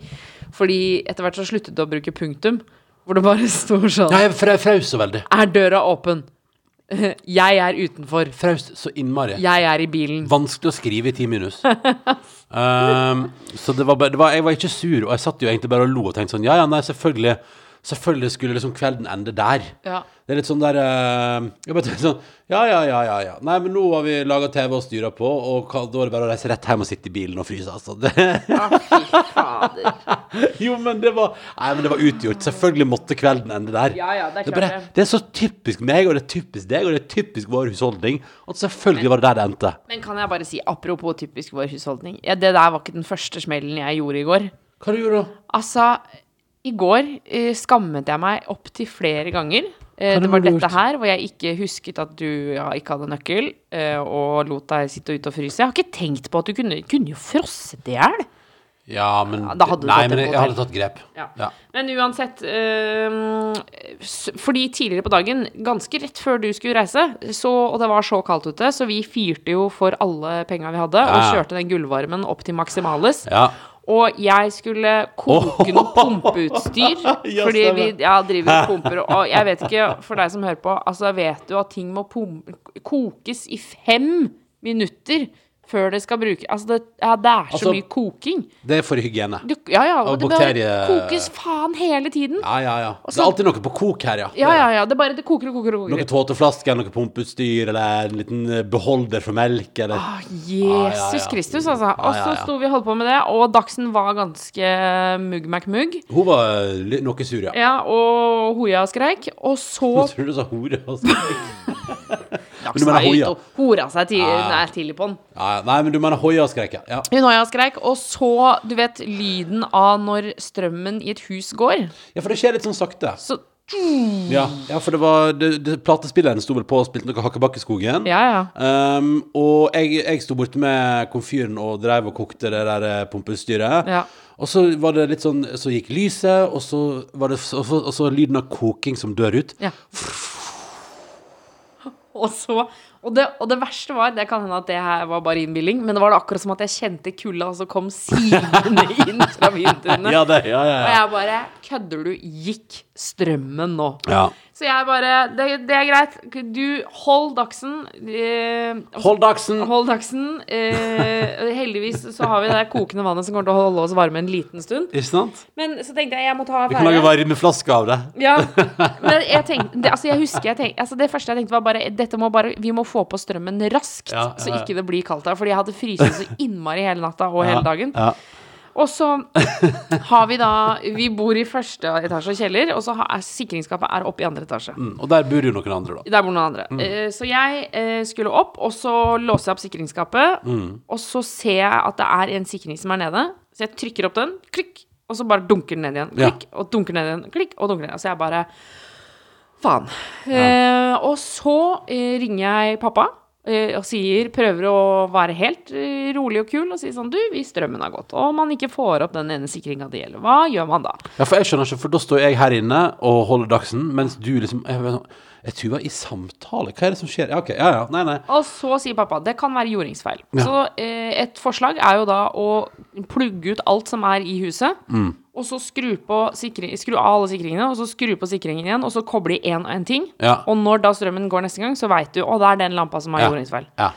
Fordi etter hvert så sluttet du å bruke punktum. hvor det bare står sånn Ja, jeg fra- så veldig. Er døra åpen? Jeg er utenfor. Fraust så innmari. Jeg er i bilen. Vanskelig å skrive i ti minus. um, så det var bare, det var, jeg var ikke sur, og jeg satt jo egentlig bare og lo og tenkte sånn Ja, ja, nei, selvfølgelig Selvfølgelig skulle liksom kvelden ende der. Ja. Det er litt sånn der uh, bare sånn Ja, ja, ja, ja. ja. Nei, men nå har vi laga TV og styra på, og da er det bare å reise rett hjem og sitte i bilen og fryse, altså. Det, Å, fy fader. jo, men det var Nei, men det var utgjort. Selvfølgelig måtte kvelden ende der. Ja, ja, det er Det er, bare, det. det er så typisk meg, og det er typisk deg, og det er typisk vår husholdning. At selvfølgelig var det der det endte. Men kan jeg bare si, apropos typisk vår husholdning ja, Det der var ikke den første smellen jeg gjorde i går. Hva du gjorde du da? Altså, i går eh, skammet jeg meg opptil flere ganger. Eh, det var dette her hvor jeg ikke husket at du ja, ikke hadde nøkkel, eh, og lot deg sitte ute og fryse. Jeg har ikke tenkt på at du kunne, kunne jo frosset i hjel. Ja, men Ja, hadde Nei, men jeg, jeg hadde tatt grep. Ja. Ja. Men uansett eh, Fordi tidligere på dagen, ganske rett før du skulle reise, så, og det var så kaldt ute, så vi fyrte jo for alle penga vi hadde, og Ja. kjørte den gullvarmen opp til maksimales. Ja. Og jeg skulle koke noe pumpeutstyr. Fordi vi ja, driver og pumper. Og jeg vet ikke, for deg som hører på, altså vet du at ting må kokes i fem minutter før det skal bruke Altså, det, ja, det er så Altså- mye koking. Det er for hygiene. Du, ja, ja, Og og det bakterie- kokes faen hele tiden. Ja, ja, ja. Det er alltid noe på kok her, ja. Ja, ja, ja. Det bare det koker og koker og Noe Noen tåteflasker, noe pumpeutstyr, eller en liten eh, beholder for melk, eller Ah, Jesus Jesus ja. Kristus, altså. Og så sto vi og holdt på med det, og Dagsen var ganske mugg mugg Hun var eh, noe sur, ja. Ja, og Hoia skreik. Og så Nå tror du sa hore. Altså. Dagsen du mener Hoia? hora seg til, ja. nei, tidlig på den. Nei, men du mener hoia skrek, ja. Hun Hoia skreik, og så, du vet, lyden av når strømmen i et hus går. Ja, for det skjer litt sånn sakte. Så Ja, ja for det var det, det, Platespilleren sto vel på og spilte noe Hakkebakkeskogen. Ja, ja. Um, og jeg, jeg sto borte med komfyren og drev og kokte det der eh, pumpeutstyret. Ja. Og så var det litt sånn Så gikk lyset, og så var det og så, og så lyden av koking som dør ut. ja. Og så og det, og det verste var Det kan hende at det her var bare innbilling, men det var det akkurat som at jeg kjente kulda så kom sigende inn fra vinduene. Ja, det, ja, ja, Og jeg bare Kødder du? Gikk strømmen nå? ja. Så jeg bare Det, det er greit. Du, hold dagsen. Eh, Hold dagsen! Hold dagsen. Eh, heldigvis så har vi det kokende vannet som kommer til å holde oss varme en liten stund. Ikke sant? Men så tenkte jeg jeg må ta Vi kan lage varme varmeflaske av det. Ja, men jeg tenkte, det, altså jeg husker jeg tenkte, altså Det første jeg tenkte var bare Dette må bare, Vi må få på strømmen raskt, Ja, ja, så ikke det blir kaldt her. Fordi jeg hadde fryst så innmari hele natta og hele dagen. Ja. Og så har vi da Vi bor i første etasje og kjeller, og så er sikringsskapet er oppe i andre etasje. Mm, Og der bor jo noen andre, da. Der bor noen andre. Eh, så jeg uh, skulle opp, og så låser jeg opp sikringsskapet. Og så ser jeg at det er en sikring som er nede. Så jeg trykker opp den, klikk, og så bare dunker den ned igjen. Ja. Klikk, og dunker ned igjen. Klikk, og dunker ned. Så jeg bare Faen. Eh, og så ringer jeg pappa. Eh, Og sier, prøver å være helt eh, rolig og kul og sier sånn Du, hvis strømmen har gått, og man ikke får opp den ene sikringa det gjelder, hva gjør man da? Ja, for jeg skjønner ikke, for da står jeg her inne og holder dagsen, mens du liksom Jeg, jeg tror jeg var i samtale. Hva er det som skjer? Ja, ok. Ja, ja. Nei, nei. Og så sier pappa det kan være jordingsfeil. Ja. Så eh, et forslag er jo da å plugge ut alt som er i huset, Mm. Og så skru, på sikring, skru av alle sikringene, og så skru på sikringen igjen, og så koble i én og én ting. Ja. Og når da strømmen går neste gang, så veit du å, det er den lampa som har Ja. jordingsfeil. Ja.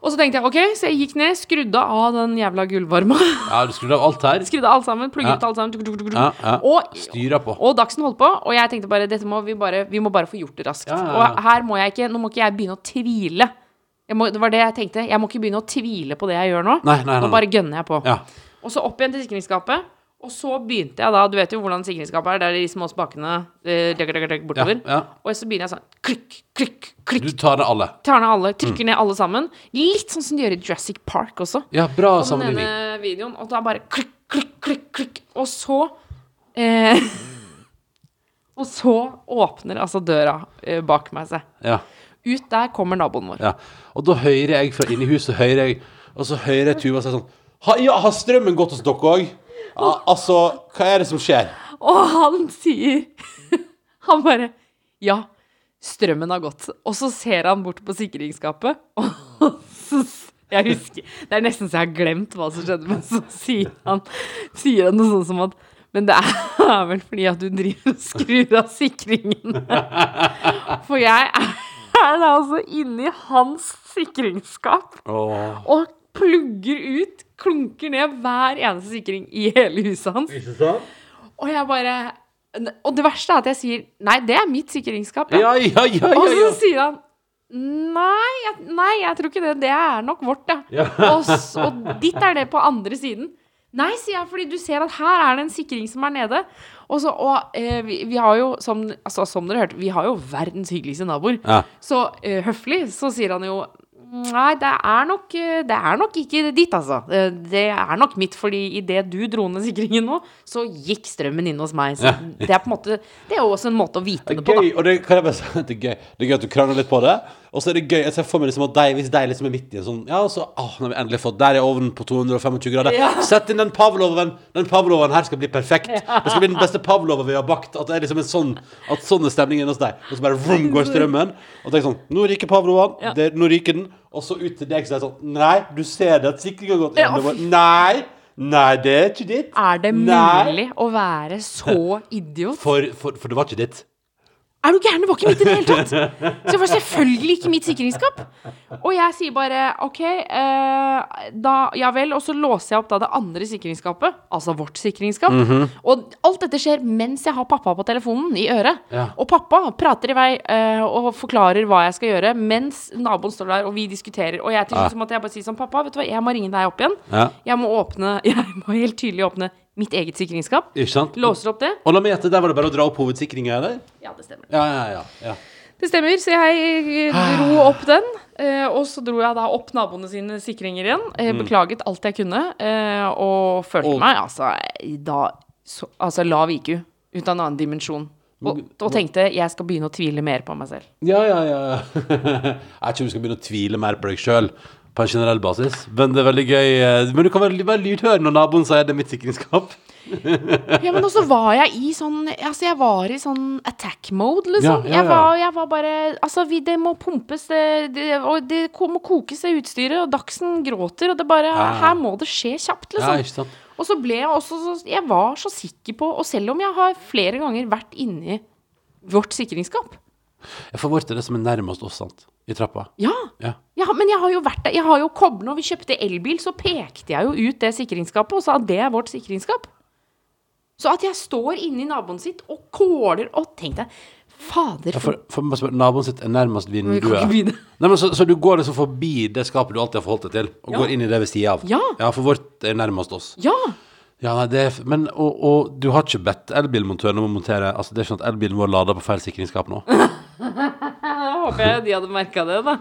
Og så tenkte jeg ok, så jeg gikk ned, skrudde av den jævla gulvvarma. ja, du skrudde av alt her. skrudde alt sammen, plugget ut alt sammen. tuk, tuk, tuk, tuk. Ja, ja. Og Styra på. og Dagsen holdt på, og jeg tenkte bare dette må vi bare Vi må bare få gjort det raskt. Og her må jeg ikke Nå må ikke jeg begynne å tvile. Må, det var det jeg tenkte. Jeg må ikke begynne å tvile på det jeg gjør nå. Nei, nei, nei, Nå bare gønner jeg på. Ja. Og så opp igjen til sikringsskapet. Og så begynte jeg da Du vet jo hvordan sikringsskapet er. Det er de små spakene eh, dek, dek, dek, bortover. Ja, ja. Og så begynner jeg sånn klikk, klikk, klikk. Du tar ned alle. Tar ned alle, trykker ned alle sammen. Litt sånn som de gjør i Jurassic Park også Ja, bra på den ene videoen, og da bare klikk, klikk, klikk, klikk. Og så eh, Og så åpner altså døra eh, bak meg seg. Ja. Ut der kommer naboen vår. ja. Og da hører jeg fra inni huset, hører jeg, og så hører jeg Tuva si sånn ha, Ja, har strømmen gått hos dere òg? Ja, altså, hva er det som skjer? Og han sier Han bare Ja, strømmen har gått. Og så ser han bort på sikringsskapet, og så jeg husker, Det er nesten så jeg har glemt hva som skjedde, men så sier han, sier han noe sånt som at Men det er vel fordi at du driver og skrur av sikringen. For jeg er da altså inni hans sikringsskap og plugger ut, klunker ned hver eneste sikring i hele huset hans. Og jeg bare Og det verste er at jeg sier Nei, det er mitt sikringsskap. Ja, ja, ja, Og så sier han Nei jeg, nei, jeg tror ikke det. Det er nok vårt, ja. Og, og ditt er det på andre siden. Nei, sier jeg, fordi du ser at her er det en sikring som er nede. Og, så, og eh, vi, vi har jo, som, altså, som dere hørte, vi har jo verdens hyggeligste naboer. Ja. Så eh, høflig så sier han jo Nei, det er nok, eh, det er nok ikke ditt, altså. Eh, Det er nok mitt, fordi idet du dro ned sikringen nå, så gikk strømmen inn hos meg. Så Ja. det er på en måte Det er jo også en måte å vite Det det på, da. og det, kan jeg bare si, det er gøy Det er gøy at du krangler litt på det Og så er det gøy, jeg ser for meg liksom at de, hvis de liksom er midt i en sånn Ja, så, åh, nå har vi endelig fått Der er ovnen på 225 grader. Ja. Sett inn den pavloven Den pavloven her skal bli perfekt. Det skal bli den beste pavloven vi har bakt At det er liksom en sånn At sånn er stemningen hos deg. Og så bare vroom, går strømmen. Og tenk sånn Nå ryker pavloven Ja. det, Nå ryker den. Og så ut til deg så er det sånn Nei, du ser det at sikringen har gått Ja, var- Nei, nei, det er ikke ditt. Er det Nei. mulig å være så idiot? for, for, for det var ikke ditt Er du gæren? Det var ikke mitt i det hele tatt! Så det var selvfølgelig ikke mitt sikringsskap. Og jeg sier bare OK, eh, da Ja vel. Og så låser jeg opp da det andre sikringsskapet, altså vårt sikringsskap. Mhm. Og alt dette skjer mens jeg har pappa på telefonen i øret. Ja. Og pappa prater i vei eh, og forklarer hva jeg skal gjøre, mens naboen står der og vi diskuterer. Og jeg til slutt ja. måtte jeg bare si sånn Pappa, vet du hva, jeg må ringe deg opp igjen. Ja. Jeg må åpne Jeg må helt tydelig åpne mitt eget sikringsskap. Ikke sant? Låser opp det. Og la meg gjette, der var det bare å dra opp hovedsikringa, eller? Ja, det stemmer. Ja, ja, ja. ja. Det stemmer, så jeg eh, dro opp den. eh, og så dro jeg da opp naboene sine sikringer igjen. eh, beklaget alt jeg kunne. og følte Og- meg altså da så, Altså lav IQ. Ut av en annen dimensjon. Og, og tenkte jeg skal begynne å tvile mer på meg selv. Ja, ja, ja. ja. jeg tror du skal begynne å tvile mer på deg sjøl, på en generell basis. Men det er veldig gøy. eh, Men du kan være, være lydhør når naboen sier det er mitt sikringsskap. Ja, men også var jeg i sånn Altså, jeg var i sånn attack mode, liksom. Ja, ja, Jeg, var, jeg var bare Altså, vi, det må pumpes, det, det, og det må kokes, det utstyret, og Dagsen gråter, og det bare Ja. Her må det skje kjapt, Ja, liksom. Og så ble jeg også så Jeg var så sikker på Og selv om jeg har flere ganger vært inni vårt sikringsskap Jeg får vårt er det som er nærmest oss, sant? I trappa. Ja, Ja. ja men jeg har jo vært der. Jeg har jo koblet Når vi kjøpte elbil, så pekte jeg jo ut det sikringsskapet og sa at det er vårt sikringsskap. Så at jeg står inni naboen sitt og kåler og Tenk deg Fader, Ja, for, for for, Naboen sitt er nærmest vinduet. Nei, men så, så du går liksom forbi det skapet du alltid har forholdt deg til, og Ja. går inn i det ved sida av? Ja. For vårt er nærmest oss. Ja! Ja, nei, det er, men, og, og du har ikke bedt elbilmontøren om å montere Altså, det er sånn at elbilen vår lader på feil sikringsskap nå? Håper jeg de hadde merka det, da.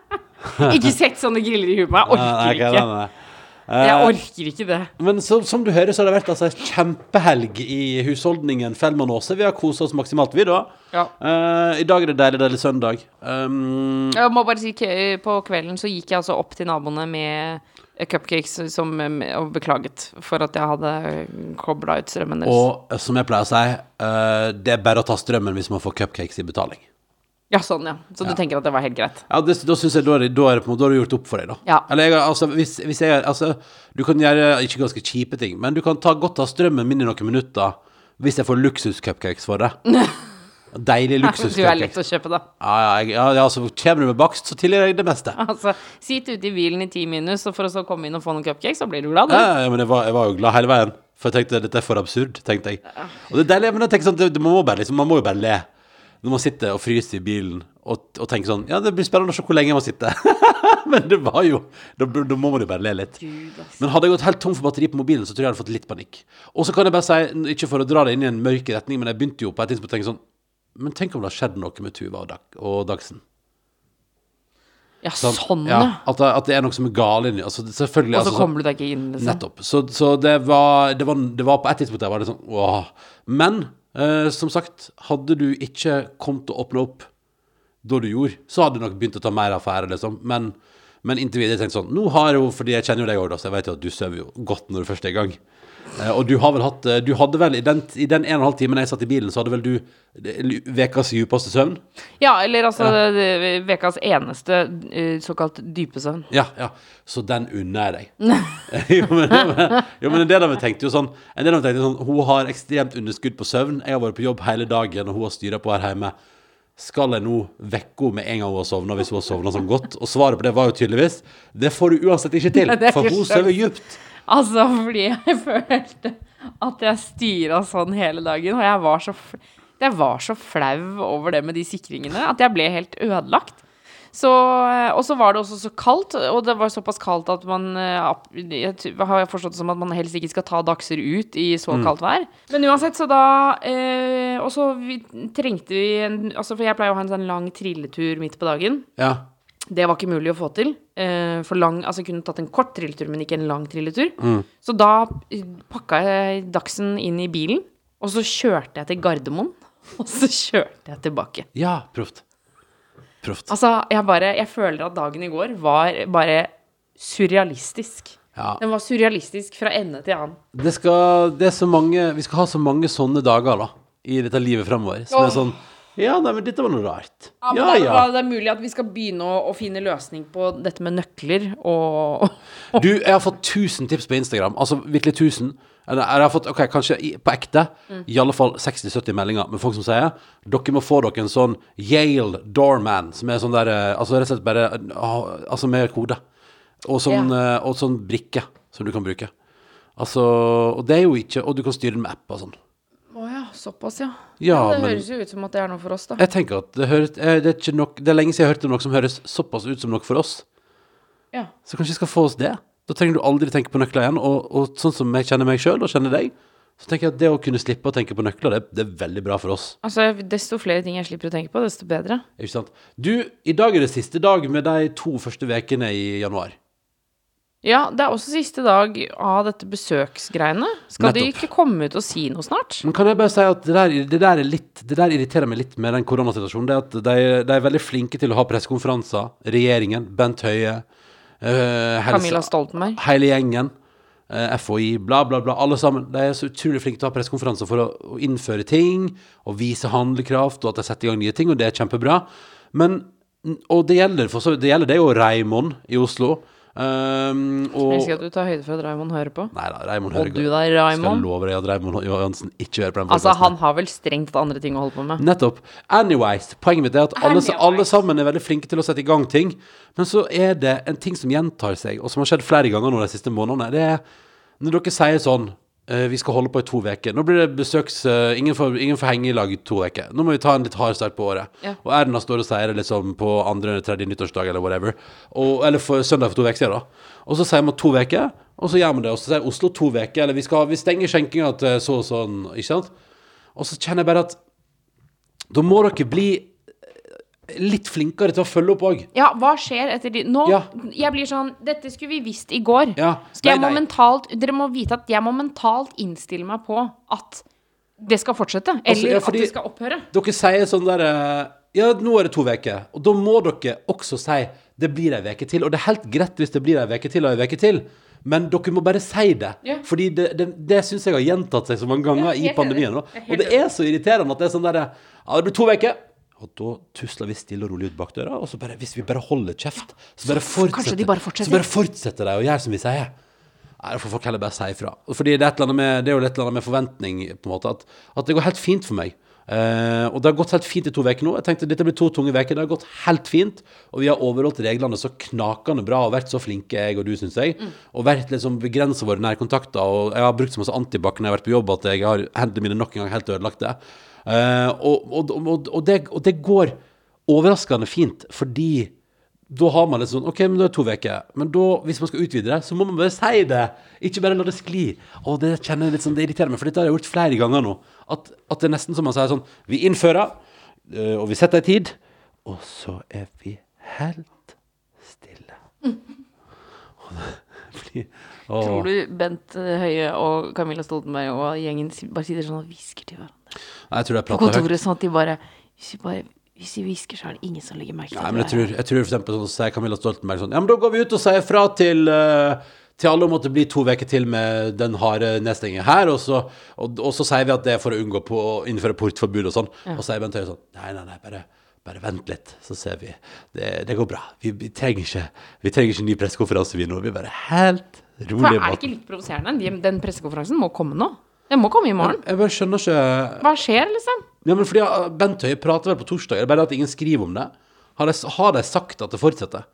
ikke sett sånne griller i huet på meg. Jeg orker ikke. Jeg Eh, orker ikke det. Men så, som du hører, så har det vært altså en kjempehelg i husholdningen Fellmann Aase. Vi har kosa oss maksimalt, vi, da. Ja. Eh, I dag er det deilig, deilig søndag. Um, Jeg må bare si k- På kvelden så gikk jeg altså opp til naboene med cupcakes som, eh, og beklaget for at jeg hadde kobla ut strømmen deres. og eh, som jeg pleier å si, eh, det er bare å ta strømmen hvis man får cupcakes i betaling. Ja, sånn, ja. Så du tenker at det var helt greit? Ja, det, Da syns jeg da er, det, da er det på en måte Da har du gjort opp for deg, da. Ja. Eller jeg, altså, hvis, hvis jeg Altså, du kan gjøre ikke ganske kjipe ting, men du kan ta godt av strømmen min i noen minutter hvis jeg får luksus-cupcakes for det. Deilig Du er lett å kjøpe, da. Ja, ja, ja, ja, altså, kommer du med bakst, så tilgir jeg det meste. Altså, Sitt ute i bilen i ti minus, og for å så komme inn og få noen cupcakes, så blir du glad, du. Ja, ja, men jeg var, jeg var jo glad hele veien. For jeg tenkte dette er for absurd, tenkte jeg. Og det er deilig, men jeg tenker sånn, det, det må bare, liksom, man må jo bare le. Når man sitter og fryser i bilen og, og tenker sånn Ja, det blir spennende å se hvor lenge jeg må sitte. men det var jo Da, da må man jo bare le litt. Gud. Men hadde jeg gått helt tom for batteri på mobilen, så tror jeg jeg hadde fått litt panikk. Og så kan jeg bare si, ikke for å dra det inn i en mørk retning, men jeg begynte jo på et tidspunkt å tenke sånn Men tenk om det har skjedd noe med Tuva og, Dag, og Dagsen? Ja, sånn, sånn, ja. At, det, at det er noe som er galt inni altså, Selvfølgelig. Og så altså, kommer du deg ikke inn, liksom. Nettopp. Så, så det, var, det, var, det var på et tidspunkt der var det sånn åh. Men eh, som sagt, hadde du ikke kommet til å åpne opp da du gjorde, så hadde du nok begynt å ta mer affære, liksom. Men, Men inntil videre tenkte jeg sånn Nå har jo, fordi jeg kjenner jo deg òg, så jeg vet jo at du sover jo godt når du først er i gang. Eh, og du har vel hatt eh, Du hadde vel i den, i den en og en halv timen jeg satt i bilen, så hadde vel du ukas djupeste søvn? Ja, eller altså ukas ja. eneste eh, såkalt dype søvn. Ja, ja. Så den unner jeg deg. jo, men, jo, men, jo, men en del av meg tenkte jo sånn En del av meg tenkte sånn Hun har ekstremt underskudd på søvn. Jeg har vært på jobb hele dagen, og hun har styra på her hjemme. Skal jeg nå vekke henne med en gang hun har sovna, hvis hun har sovna sånn godt? Og svaret på det var jo tydeligvis Det får du uansett ikke til, for hun sover dypt. Altså, fordi jeg følte at jeg styra sånn hele dagen, og jeg var så, jeg var så flau over det med de sikringene at jeg ble helt ødelagt. Så, og så var det også så kaldt, og det var såpass kaldt at man eh, Jeg har forstått det som at man helst ikke skal ta dagser ut i så kaldt vær. Men uansett, så da eh, Og så trengte vi en Altså, for jeg pleier å ha en sånn lang trilletur midt på dagen. Ja. Det var ikke mulig å få til. Eh, for lang, altså kunne tatt en kort trilletur, men ikke en lang trilletur. Så da eh, pakka jeg Dagsen inn i bilen, og så kjørte jeg til Gardermoen. Og så kjørte jeg tilbake. ja, proft. Proft. Altså, jeg bare Jeg føler at dagen i går var bare surrealistisk. Ja. Den var surrealistisk fra ende til annen. Det, skal, det er så mange Vi skal ha så mange sånne dager da i dette livet fremover. Som er sånn Ja, nei, men dette var noe rart. Ja, men Ja, det, er, ja. det er mulig at vi skal begynne å, å finne løsning på dette med nøkler og Du, jeg har fått 1000 tips på Instagram. Altså virkelig 1000. Eller jeg har fått, ok, kanskje på ekte, i alle fall 60-70 meldinger med folk som sier dere må få dere en sånn Yale Doorman, som er sånn der eh, Altså rett og slett bare ah, Altså med kode. Og sånn, yeah. og sånn brikke som du kan bruke. Altså Og det er jo ikke Og du kan styre den med app og sånn. Såpass, ja. Ja, det men høres jo ut som at det er noe for oss, da. jeg tenker at det, høres, eh, det, er nok, det er lenge siden jeg har hørt om noe som høres såpass ut som noe for oss. Ja. Så kanskje vi skal få oss det. Da trenger du aldri tenke på nøkler igjen. Og, og sånn som jeg kjenner meg sjøl, og kjenner deg, så tenker jeg at det å kunne slippe å tenke på nøkler, det, det er veldig bra for oss. Altså, desto flere ting jeg slipper å tenke på, desto bedre. Ikke sant? Du, i dag er det siste dag med de to første ukene i januar. Ja, det er også siste dag av dette besøksgreiene. Skal de ikke komme ut og si noe snart? Men kan jeg bare si at det der, det der, er litt, det der irriterer meg litt med den koronasituasjonen. Det er at de, de er veldig flinke til å ha pressekonferanser. Regjeringen, Bent Høie, uh, Camilla Stoltenberg. hele gjengen, eh, FHI, bla, bla, bla, alle sammen. De er så utrolig flinke til å ha pressekonferanser for å, å innføre ting, og vise handlekraft, og at de setter i gang nye ting, og det er kjempebra. Men, og det gjelder, for det gjelder det jo Reimond i Oslo. Um, Jeg elsker at du tar høyde for at Raymond hører på. Nei da, Raimond Og hører du godt. Raymond. Skal Raymond? love deg at Raimond Johansen ikke hører på den Altså, han har vel strengt tatt andre ting å holde på med. Nettopp. Anyways, poenget mitt er at alle, alle sammen er veldig flinke til å sette i gang ting. Men så er det en ting som gjentar seg, og som har skjedd flere ganger nå de siste månedene. Det er når dere sier sånn Vi skal holde på i to uker. Nå blir det besøks... eh, ingen, får, ingen får henge i lag i to uker. Nå må vi ta en litt hard start på året. Ja. Og Erna står og sier det liksom på andre eller tredje nyttårsdag eller whatever. Og, eller for søndag for to uker siden, da. Og så sier man to uker, og så gjør man det. Og så sier Oslo to uker, eller vi, skal, vi stenger skjenkinga til så og sånn, ikke sant? Og så kjenner jeg bare at da må dere bli eh, litt flinkere til å følge opp òg. Ja, hva skjer etter de Nå, Ja. jeg blir sånn Dette skulle vi visst i går. Ja. Skal jeg Nei, nei. mentalt Dere må vite at jeg må mentalt innstille meg på at det skal fortsette. Eller Altså, ja, at det skal opphøre. Dere sier sånn der eh, Ja, nå er det to uker. Og da må dere også si det blir ei uke til. Og det er helt greit hvis det blir ei uke til og ei uke til. Men dere må bare si det. Yeah. Fordi det, det, det syns jeg har gjentatt seg så mange ganger yeah, i pandemien. Og det er så irriterende at det er sånn derre Ja, det blir to uker. Og da tusler vi stille og rolig ut bak døra, og så bare, hvis vi bare holder kjeft, så bare fortsetter de bare fortsetter. Så bare fortsetter de å gjøre som vi sier. Nei, da får folk heller bare si ifra. Fordi det er, med, det er jo et eller annet med forventning, på en måte, at, at det går helt fint for meg. Uh, og det har gått helt fint i to uker nå. Jeg tenkte dette blir to tunge uker. Det har gått helt fint, og vi har overholdt reglene så knakende bra og vært så flinke, jeg og du, syns jeg. Og vært liksom begrensa våre nærkontakter. Og jeg har brukt så masse antibac når jeg har vært på jobb at jeg har hendene mine nok en gang helt ødelagt Eh, og, og, og, og, det, og det går overraskende fint, fordi da har man litt sånn OK, men det er to uker. Men da, hvis man skal utvide det, så må man bare si det. Ikke bare la det skli. Og det kjenner jeg litt sånn, det irriterer meg, for dette har jeg gjort flere ganger nå. At, at det er nesten som man sier sånn Vi innfører, øh, og vi setter ei tid, og så er vi helt stille. Og det- Fordi, åh. Tror du Bent eh, Høie og Camilla Stoltenberg og gjengen bare sitter sånn og hvisker til hverandre Nei, Jeg tror det på prater høyt. sånn at de bare Hvis de bare Hvis vi hvisker, så er det ingen som legger merke til Nei, men jeg tror, jeg tror for eksempel sånn, sier Camilla Stoltenberg sånn Ja, men da går vi ut og sier fra til uh, til alle om at det blir to uker til med den harde nedstengingen her, og så, og, og så sier vi at det er for å unngå på, å innføre portforbud og sånn. Og så sier Bent Høie sånn Nei, nei, nei, bare, bare vent litt, så ser vi. Det, det går bra. Vi, vi, trenger ikke, vi trenger ikke ny pressekonferanse, vi nå. Vi er bare helt For rolig. er det ikke litt provoserende? De- Den pressekonferansen må komme nå. Den må komme i morgen. Jeg bare skjønner ikke Hva skjer, liksom? Ja, men fordi Bent Høie prater vel på torsdag, det er bare at ingen skriver om det? Har de, har de sagt at det fortsetter?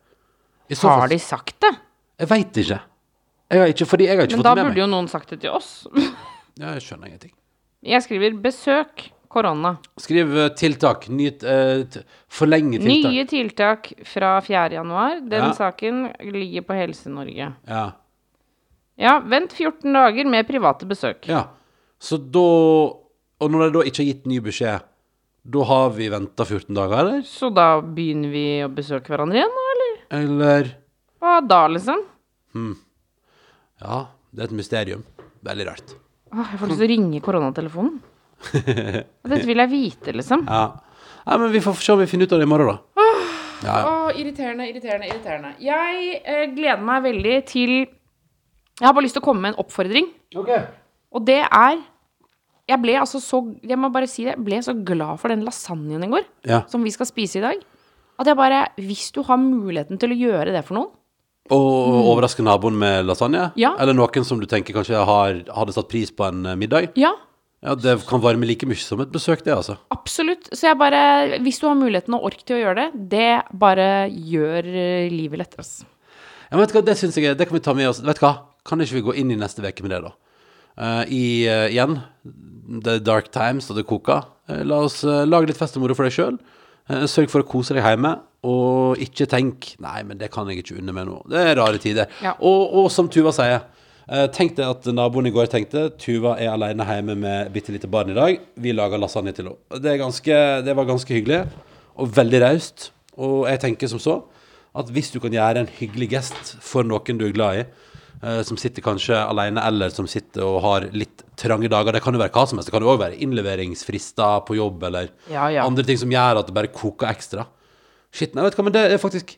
Har de sagt det? Jeg veit ikke. Jeg har ikke, fordi jeg har ikke Men fått da det med burde jo noen sagt det til oss. Ja, jeg skjønner ingenting. Jeg skriver 'besøk korona'. Skriv eh, tiltak. Nyt, uh, forlenge tiltak. Nye tiltak fra 4. januar. Den Ja. saken ligger på Helse-Norge. Ja. Ja, vent 14 dager med private besøk. ja. Så da Og når de da ikke har gitt ny beskjed, da har vi venta 14 dager, eller? Så da begynner vi å besøke hverandre igjen, da, eller? Eller Hva da, liksom? Ja, det er et mysterium. Veldig rart. Åh, jeg får lyst til å ringe koronatelefonen. Dette vil jeg vite, liksom. Ja. Nei, men vi får se om vi finner ut av det i morgen, da. Ja, ja. Åh, irriterende, irriterende, irriterende. Jeg eh, gleder meg veldig til Jeg har bare lyst til å komme med en oppfordring. Og det er Jeg ble altså så Jeg må bare si det. Jeg ble så glad for den lasagnen i går, ja. som vi skal spise i dag, at jeg bare Hvis du har muligheten til å gjøre det for noen Og overraske naboen med lasagne? Ja. Eller noen som du tenker kanskje har, hadde satt pris på en eh, middag? Ja, Ja, det kan varme like mye som et besøk, det, altså. absolutt. Så jeg bare Hvis du har muligheten og ork til å gjøre det, det bare gjør eh, livet lettere. Ja, men vet du hva, det synes jeg Det kan vi ta med oss. Vet du hva? Kan ikke vi gå inn i neste uke med det, da? Uh, I uh, igjen The Dark Times og det koker. Uh, la oss lage litt fest og moro for deg sjøl. sørg for å kose deg hjemme, og ikke tenk Nei, men det kan jeg ikke unne meg nå. Det er rare tider. Ja. Og, og som Tuva sier Tenk deg at naboen i går tenkte Tuva er alene hjemme med bitte lite barn i dag. Vi lager lasagne til henne. Det, er ganske, det var ganske hyggelig, og veldig raust. Og jeg tenker som så at hvis du kan gjøre en hyggelig gest for noen du er glad i, som sitter kanskje alene, eller som sitter og har litt trange dager, det kan jo være hva som helst, det kan jo også være innleveringsfrister på jobb, eller Ja, ja. andre ting som gjør at det bare koker ekstra. Shit, nei, vet du hva, men det er faktisk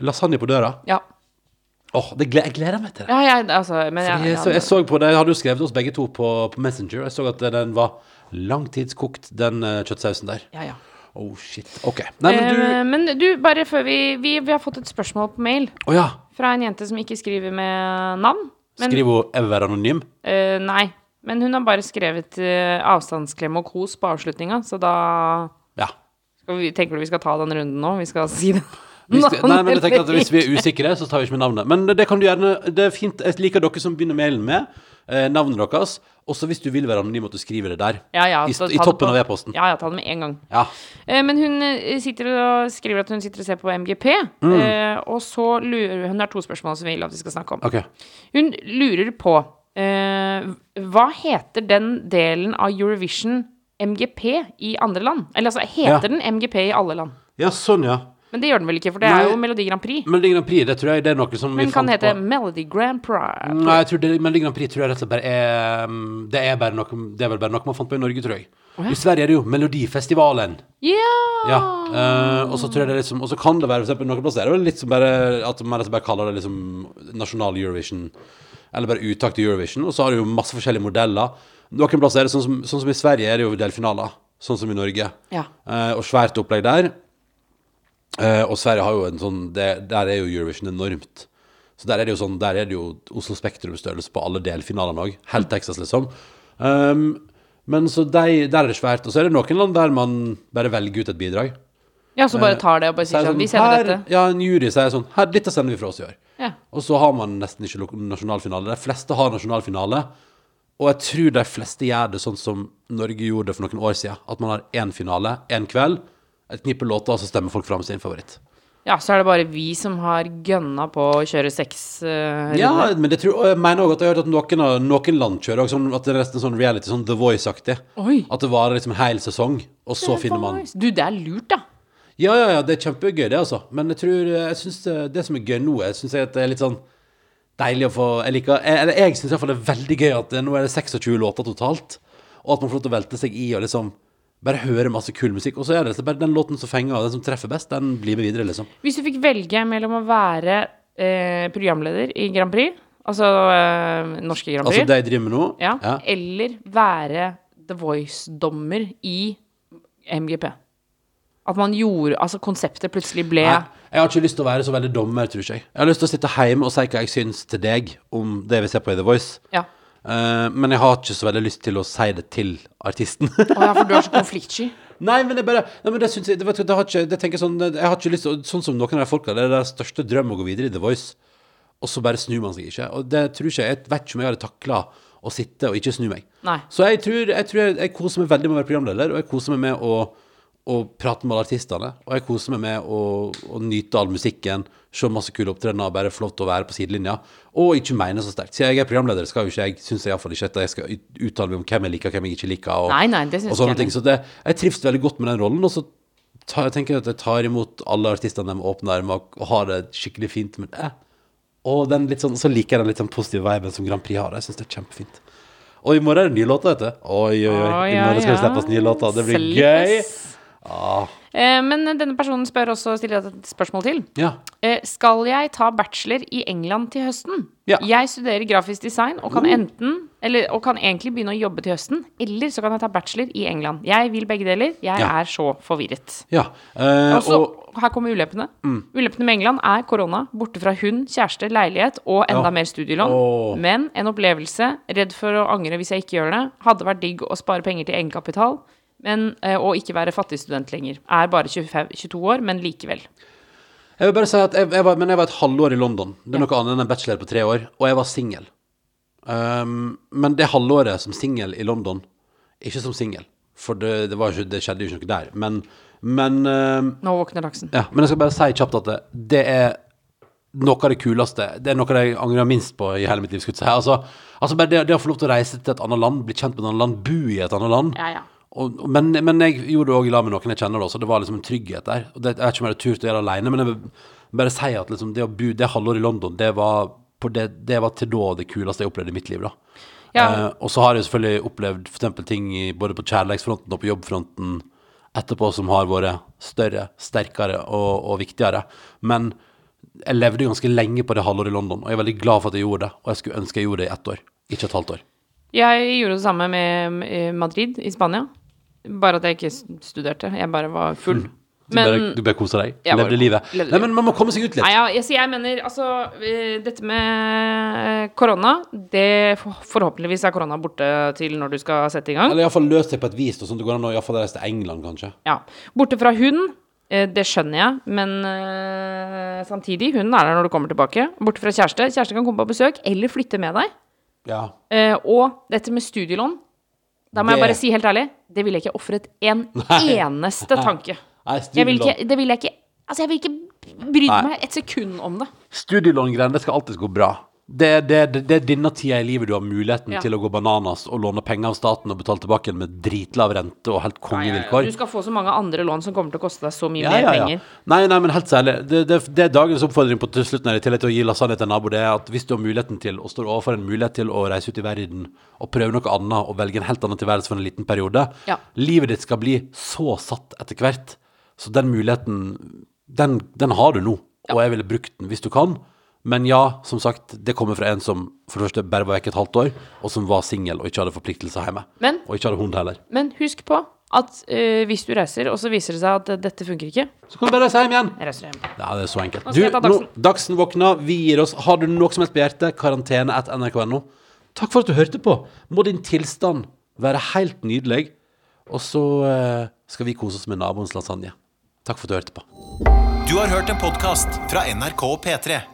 lasagne på døra. Ja. Åh, oh, jeg gleder meg til det. Ja, jeg, altså, men jeg, Jeg, så, jeg så på det, jeg hadde jo skrevet oss begge to på, på Messenger, jeg så at den var langtidskokt, den uh, kjøttsausen der. ja, ja. Oh, shit. Ok. Nei, men du... Eh, men du, bare før vi, vi Vi har fått et spørsmål på mail Å ja. fra en jente som ikke skriver med navn. Men, Skriver hun 'ever anonym'? eh, nei. Men hun har bare skrevet eh, avstandsklem og kos på avslutninga, så da Ja. skal vi, tenker du vi skal ta den runden nå? Vi skal si det. Hvis, det- nei, men jeg tenker at hvis vi er usikre, så tar vi ikke med navnet. Men det kan du gjerne Det er fint. Jeg liker dere som begynner mailen med eh, navnet deres. Også hvis du vil være anonym, at du skriver det der. ja, ja, I, I toppen på- av e-posten. Ja, ja, ta det med en gang. Ja. Eh, men hun eh, sitter og skriver at hun sitter og ser på MGP, Mm. eh, og så lurer hun har to spørsmål som vi vil at vi skal snakke om. Ok. Hun lurer på eh, hva heter den delen av Eurovision MGP i andre land? Eller altså, heter den MGP i alle land? Ja, sånn, ja. Men det gjør den vel ikke, for det er jo Melodi Grand Prix. Melodi Grand Prix, det tror jeg det er noe som Men vi kan hete på. Melody Grand Prix. Nei, jeg tror det, Melodi Grand Prix tror jeg rett og slett bare er mm, Det er bare noe Det er vel bare noe man fant på i Norge, tror jeg. I Sverige er det jo Melodifestivalen. Ja! Ja. Uh, og så tror jeg det er liksom Og så kan det være for eksempel noen plasser er det litt som bare At man bare kaller det liksom nasjonal Eurovision. Eller bare uttak til Eurovision. Og så har du jo masse forskjellige modeller. Noen plasser er det sånn som, sånn som i Sverige er det jo delfinaler. Sånn som i Norge. Ja. Uh, og svært opplegg der. Eh, og Sverige har jo en sånn det, Der er jo Eurovision enormt. Så der er det jo sånn Der er det jo Oslo Spektrum-størrelse på alle delfinalene òg. Helt Texas, liksom. Um, men så de, der er det svært. Og så er det noen land der man bare velger ut et bidrag. ja, så bare tar det og bare er sier sånn Vi sender her, dette. Ja, en jury sier sånn Her, dette sender vi fra oss i år. Ja. Og så har man nesten ikke nasjonalfinale. De fleste har nasjonalfinale. Og jeg tror de fleste gjør det sånn som Norge gjorde det for noen år siden. At man har én finale, én kveld, et knippe låter, og så stemmer folk fram sin favoritt. ja, så er det bare vi som har gønna på å kjøre seks uh, Ja, men det tror, jeg mener også at jeg har hørt at noen, noen land kjører også at det er nesten sånn reality, sånn The Voice-aktig. At det varer liksom hel sesong, og så finner man Du, det er lurt, da. Ja, ja, ja, det er kjempegøy det, altså. Men jeg tror, jeg synes det, det som er gøy nå, jeg synes det er litt sånn deilig å få Jeg liker, eller jeg synes i hvert fall det er veldig gøy at det, nå er det 26 låter totalt, og at man får lov til å velte seg i og liksom Bare høre masse kul musikk. Og så er det så bare den låten som fenger, og den som treffer best, den blir med videre, liksom. Hvis du fikk velge mellom å være eh, programleder i Grand Prix, altså eh, norske Grand Prix, Altså det jeg driver med nå ja, ja. eller være The Voice-dommer i MGP. At man gjorde Altså, konseptet plutselig ble Nei, jeg har ikke lyst til å være så veldig dommer, tror ikke jeg. Jeg har lyst til å sitte hjemme og si hva jeg syns til deg om det vi ser på i The Voice. Ja. Eh, men jeg har ikke så veldig lyst til å si det til artisten. Å ja, for du er så konfliktsky. Nei, men det er bare Nei, men det synes jeg det, vet du, det har ikke, det tenker jeg sånn Jeg har ikke lyst til Sånn som noen av de folka, det er deres største drøm å gå videre i The Voice, og så bare snur man seg ikke. Og det tror ikke jeg Jeg vet ikke om jeg hadde takla å sitte og ikke snu meg. Nei. Så jeg tror, jeg tror jeg, jeg koser meg veldig med å være programleder, og jeg koser meg med å, å prate med alle artistene. Og jeg koser meg med å, å nyte all musikken, se masse kule opptredener, bare få lov til å være på sidelinja. Og ikke mene så sterkt. Siden jeg er programleder, skal jo ikke jeg, syns jeg iallfall ikke at jeg skal uttale meg om hvem jeg liker, hvem jeg ikke liker. Og, Nei, nei, det synes og sånne jeg ting. Så det, jeg trives veldig godt med den rollen. Og så tar, jeg tenker jeg at jeg tar imot alle artistene med åpne armer og, og har det skikkelig fint med det. Og sånn, så liker jeg den litt sånn positive viben som Grand Prix har. Jeg syns det er kjempefint. Og i morgen er det nye låter, vet du. Oi, oi, oi. I morgen skal det slippes nye låter. Det blir gøy. Ah, Eh, men denne personen spør også, stiller et spørsmål til. ja. Eh, skal jeg ta bachelor i England til høsten? Ja. Oh. Jeg studerer grafisk design og kan enten Eller og kan egentlig begynne å jobbe til høsten. Eller så kan jeg ta bachelor i England. Jeg vil begge deler. Jeg Ja. er så forvirret. ja. Eh, også, og her kommer ulempene. Mm. Ulempene med England er korona, borte fra hund, kjæreste, leilighet og enda mer studielån. Oh. Men en opplevelse, redd for å angre hvis jeg ikke gjør det, hadde vært digg å spare penger til egenkapital. Men, eh, og ikke være fattig student lenger. Er bare 25, 22 år, men likevel. jeg vil bare si at jeg, jeg var, Men jeg var et halvår i London. Det er noe annet enn en bachelor på tre år. Og jeg var singel. Um, men det halvåret som singel i London Ikke som singel, for det, det, var ikke, det skjedde jo ikke noe der. Men, men um, Nå våkner laksen. Ja, men jeg skal bare si kjapt at det, det er noe av det kuleste. Det er noe av det jeg angrer minst på i hele mitt liv. si. Altså, altså bare det, det å få lov til å reise til et annet land, bli kjent med et annet land, bo i et annet land. Ja, ja. Og, men, men jeg gjorde det òg i lag med noen jeg kjenner, da, så det var liksom en trygghet der. Og det, jeg vet ikke om jeg hadde turt å gjøre det alene, men jeg vil bare si at liksom, det å bo det halvåret i London, det var, på det, det var til da det kuleste jeg opplevde i mitt liv. da. Ja. Eh, og så har jeg selvfølgelig opplevd for ting i, både på kjærlighetsfronten og på jobbfronten etterpå som har vært større, sterkere og, og viktigere. Men jeg levde ganske lenge på det halvåret i London, og jeg er veldig glad for at jeg gjorde det. Og jeg skulle ønske jeg gjorde det i ett år, ikke et halvt år. Jeg gjorde det samme med Madrid i Spania. Bare at jeg ikke studerte. Jeg bare var full. Du bare, du bare kosa deg. Levde livet. levde Nei, men man må komme seg ut litt. Nei, ja, jeg, jeg mener altså eh, Dette med korona, det Forhåpentligvis er korona borte til når du skal sette i gang. Eller iallfall løst det på et vis, sånn at det går an å reise til England, kanskje. Ja. Borte fra hund, eh, det skjønner jeg, men eh, samtidig, hunden er der når du kommer tilbake. Borte fra kjæreste. Kjæreste kan komme på besøk eller flytte med deg. Ja. Eh, og dette med studielån, da må Det- jeg bare si helt ærlig, det ville jeg ikke ofret en eneste tanke. Nei, Jeg vil ikke, det vil jeg ikke Altså, jeg vil ikke bry meg et sekund om det. studielångreiene, det skal alltid gå bra. Det, det, det, det er denne tida i livet du har muligheten Ja. til å gå bananas og låne penger av staten og betale tilbake igjen med dritlav rente og helt kongevilkår. Du skal få så mange andre lån som kommer til å koste deg så mye mer penger. Nei, nei, men helt særlig. Det, det, det er dagens oppfordring på til slutten her, i tillegg til å gi lasagne til en nabo, det er at hvis du har muligheten til, og står overfor en mulighet til å reise ut i verden og prøve noe annet og velge en helt annen tilværelse for en liten periode, Ja. livet ditt skal bli så satt etter hvert. Så den muligheten, den, den har du nå, og jeg ville brukt den hvis du kan. Men ja, som sagt, det kommer fra en som for det første bare var vekk et halvt år, og som var singel og ikke hadde forpliktelser hjemme. Men, Og ikke hadde hund heller. men husk på at eh, hvis du reiser, og så viser det seg at dette funker ikke, Så kan du bare reise hjem igjen. jeg reiser hjem. Ja, det er så enkelt. Nå Du, nå, Dagsen. Våkna, vi gir oss. Har du noe som helst på hjertet, karantene at nrk.no. Takk for at du hørte på. Må din tilstand være helt nydelig. Og så eh, skal vi kose oss med naboens lasagne. Takk for at du hørte på. Du har hørt en podkast fra NRK P3.